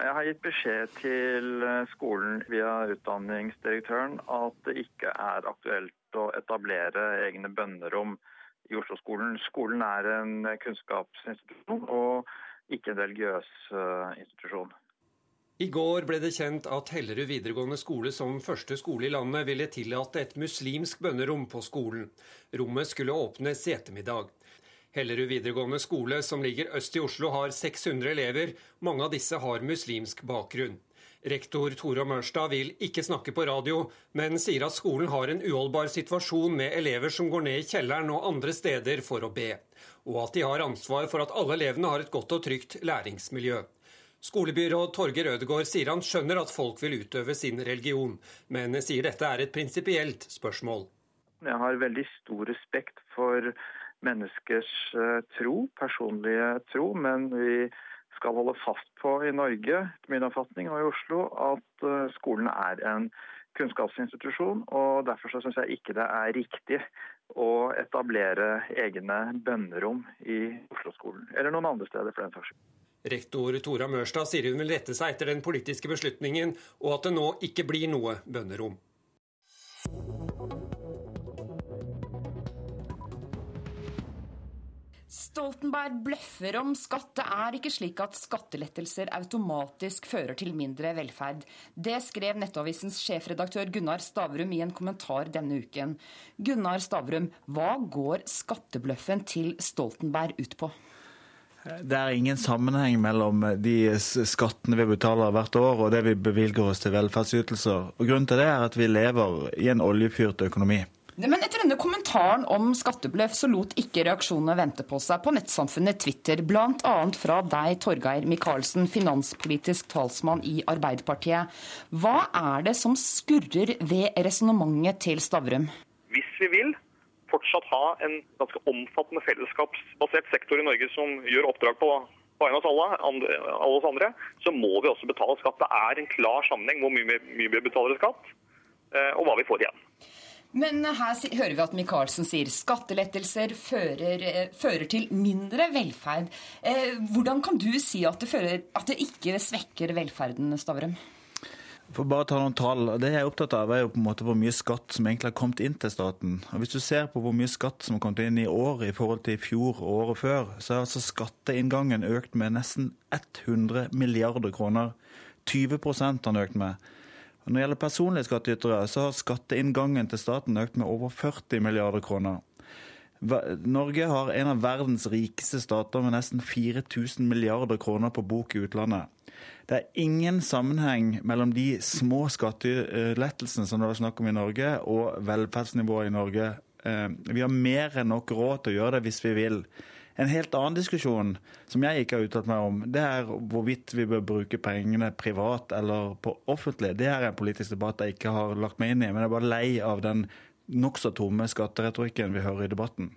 Jeg har gitt beskjed til eh, skolen via utdanningsdirektøren at det ikke er aktuelt å etablere egne bønnerom i Oslo-skolen. Skolen er en kunnskapsinstitusjon og ikke en religiøs eh, institusjon. I går ble det kjent at Hellerud videregående skole som første skole i landet ville tillate et muslimsk bønnerom på skolen. Rommet skulle åpnes i ettermiddag. Hellerud videregående skole, som ligger øst i Oslo, har 600 elever. Mange av disse har muslimsk bakgrunn. Rektor Tore Mørstad vil ikke snakke på radio, men sier at skolen har en uholdbar situasjon med elever som går ned i kjelleren og andre steder for å be, og at de har ansvar for at alle elevene har et godt og trygt læringsmiljø. Skolebyråd Torgeir Ødegaard sier han skjønner at folk vil utøve sin religion, men sier dette er et prinsipielt spørsmål. Jeg har veldig stor respekt for menneskers eh, tro, personlige tro, men vi skal holde fast på i Norge, etter min oppfatning, og i Oslo, at eh, skolen er en kunnskapsinstitusjon. og Derfor så syns jeg ikke det er riktig å etablere egne bønnerom i Oslo-skolen, eller noen andre steder for den saks skyld. Rektor Tora Mørstad sier hun vil rette seg etter den politiske beslutningen, og at det nå ikke blir noe bønnerom. Stoltenberg bløffer om skatt. Det er ikke slik at skattelettelser automatisk fører til mindre velferd. Det skrev Nettavisens sjefredaktør Gunnar Stavrum i en kommentar denne uken. Gunnar Stavrum, hva går skattebløffen til Stoltenberg ut på? Det er ingen sammenheng mellom de skattene vi betaler hvert år og det vi bevilger oss til velferdsytelser. Og Grunnen til det er at vi lever i en oljefyrt økonomi. Men etter denne kommentaren om skattebløff, så lot ikke reaksjonene vente på seg på nettsamfunnet Twitter, bl.a. fra deg, Torgeir Micaelsen, finanspolitisk talsmann i Arbeiderpartiet. Hva er det som skurrer ved resonnementet til Stavrum? Hvis vi vil fortsatt ha en ganske omfattende fellesskapsbasert sektor i Norge som gjør oppdrag på vegne av alle, alle oss andre, så må vi også betale skatt. Det er en klar sammenheng hvor mye, mye vi betaler i skatt, eh, og hva vi får igjen. Men her hører vi at Micaelsen sier skattelettelser fører, eh, fører, til mindre velferd. Eh, hvordan kan du si at det, fører, at det ikke svekker velferden, Stavrum? For bare ta noen tall. Det jeg er opptatt av, er jo på en måte hvor mye skatt som egentlig har kommet inn til staten. Og Hvis du ser på hvor mye skatt som har kommet inn i år i forhold til i fjor og året før, så har altså skatteinngangen økt med nesten 100 milliarder kroner. 20 har den økt med. Når det gjelder personlige skattytere, så har skatteinngangen til staten økt med over 40 milliarder kroner. Norge har en av verdens rikeste stater med nesten 4000 milliarder kroner på bok i utlandet. Det er ingen sammenheng mellom de små skattelettelsene som det var snakk om i Norge, og velferdsnivået i Norge. Eh, vi har mer enn nok råd til å gjøre det hvis vi vil. En helt annen diskusjon som jeg ikke har uttalt meg om, det er hvorvidt vi bør bruke pengene privat eller på offentlig. Det er en politisk debatt jeg ikke har lagt meg inn i, men jeg er bare lei av den nokså tomme skatteretorikken vi hører i debatten.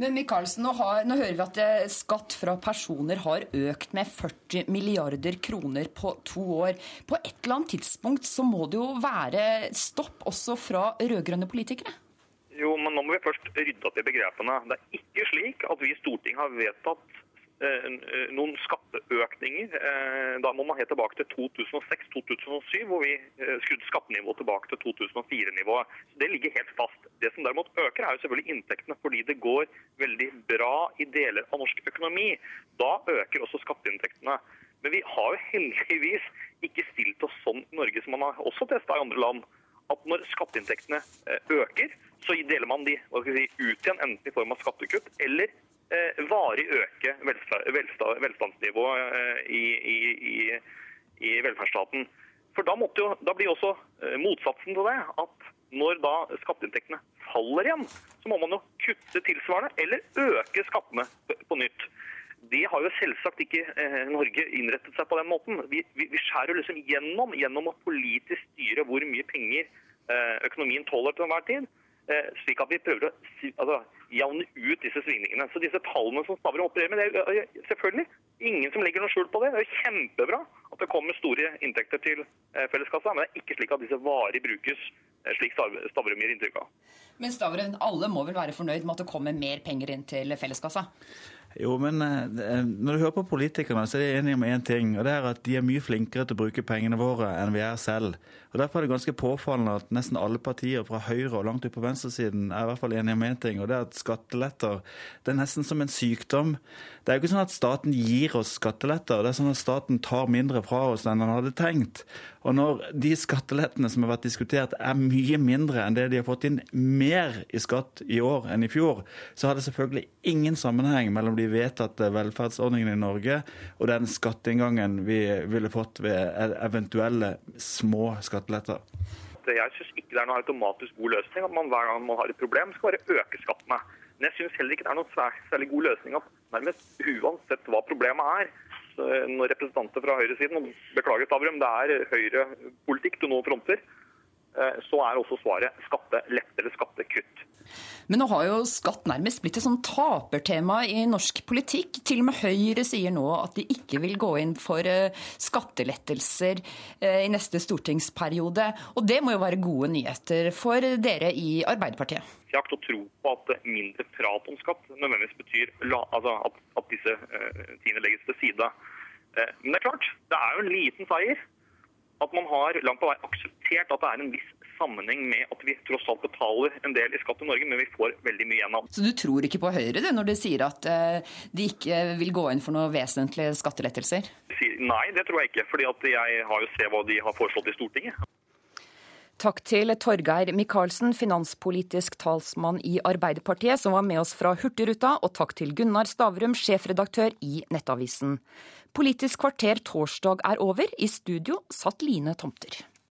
Men Michaelsen, nå, har, nå, hører vi at eh, skatt fra personer har økt med 40 milliarder kroner på to år. På et eller annet tidspunkt så må det jo være stopp også fra rød-grønne politikere? Jo, men nå må vi først rydde opp i begrepene. Det er ikke slik at vi i Stortinget har vedtatt noen skatteøkninger. Eh, da må man helt tilbake til 2006-2007, hvor vi eh, skrudde skattenivået tilbake til 2004-nivået. Det ligger helt fast. Det som derimot øker, er jo selvfølgelig inntektene, fordi det går veldig bra i deler av norsk økonomi. Da øker også skatteinntektene. Men vi har jo heldigvis ikke stilt oss sånn i Norge som man har også testa i andre land. At når skatteinntektene øker, så deler man de si, ut igjen, enten i form av skattekutt eller eh, varig øke velstandsnivået eh, i, i, i, velferdsstaten. For da, jo, da blir også eh, motsatsen til det at når da skatteinntektene faller igjen, så må man jo kutte tilsvarende eller øke skattene på nytt. Det har jo selvsagt ikke eh, Norge innrettet seg på den måten. Vi, vi, vi skjærer liksom gjennom gjennom å politisk styre hvor mye penger eh, økonomien tåler til enhver tid. Eh, slik at vi prøver å altså, jevne ut disse svingningene. Så disse tallene som Stavrum opererer med, det er selvfølgelig ingen som legger noe skjul på det. Det er kjempebra at det kommer store inntekter til eh, felleskassa, men det er ikke slik at disse varig brukes eh, slik Stavrum gir inntrykk av. Men Stavrum, alle må vel være fornøyd med at det kommer mer penger inn til felleskassa? Jo, men når du hører på politikerne, så er de enige om én ting. Og det er at de er mye flinkere til å bruke pengene våre enn vi er selv. Og Derfor er det ganske påfallende at nesten alle partier fra høyre og langt ut på venstresiden er i hvert fall enige om én ting, og det er at skatteletter det er nesten som en sykdom. Det er jo ikke sånn at staten gir oss skatteletter, det er sånn at staten tar mindre fra oss enn han hadde tenkt. Og når de skattelettene som har vært diskutert er mye mindre enn det de har fått inn mer i skatt i år enn i fjor, så har det selvfølgelig ingen sammenheng mellom de vedtatte velferdsordningene i Norge og den skatteinngangen vi ville fått ved eventuelle små skatteletter? Jeg syns ikke det er noen automatisk god løsning at man hver gang man har et problem, skal bare øke skattene. Men jeg syns heller ikke det er noen særlig god løsning at nærmest uansett hva problemet er, når representanter fra høyresiden og Beklager, Stavrum, det er høyrepolitikk du nå fronter. Eh, så er også svaret skattelette eller skattekutt. Men nå har jo skatt nærmest blitt et sånn tapertema i norsk politikk. Til og med Høyre sier nå at de ikke vil gå inn for eh, skattelettelser eh, i neste stortingsperiode. Og det må jo være gode nyheter for dere i Arbeiderpartiet? Jeg har ikke tro på at mindre prat om skatt nødvendigvis betyr altså at, disse tingene legges til side. Men det er klart, det er jo en liten seier at man har langt på vei akseptert at det er en viss sammenheng med at vi tross alt betaler en del i skatt i Norge, men vi får veldig mye igjen av. Så du tror ikke på Høyre det, når de sier at eh, de ikke vil gå inn for noen vesentlige skattelettelser? Nei, det tror jeg ikke. fordi jeg har jo sett hva de har foreslått i Stortinget. Takk til Torgeir Micaelsen, finanspolitisk talsmann i Arbeiderpartiet, som var med oss fra Hurtigruta, og takk til Gunnar Stavrum, sjefredaktør i Nettavisen. Politisk kvarter torsdag er over. I studio satt Line Tomter.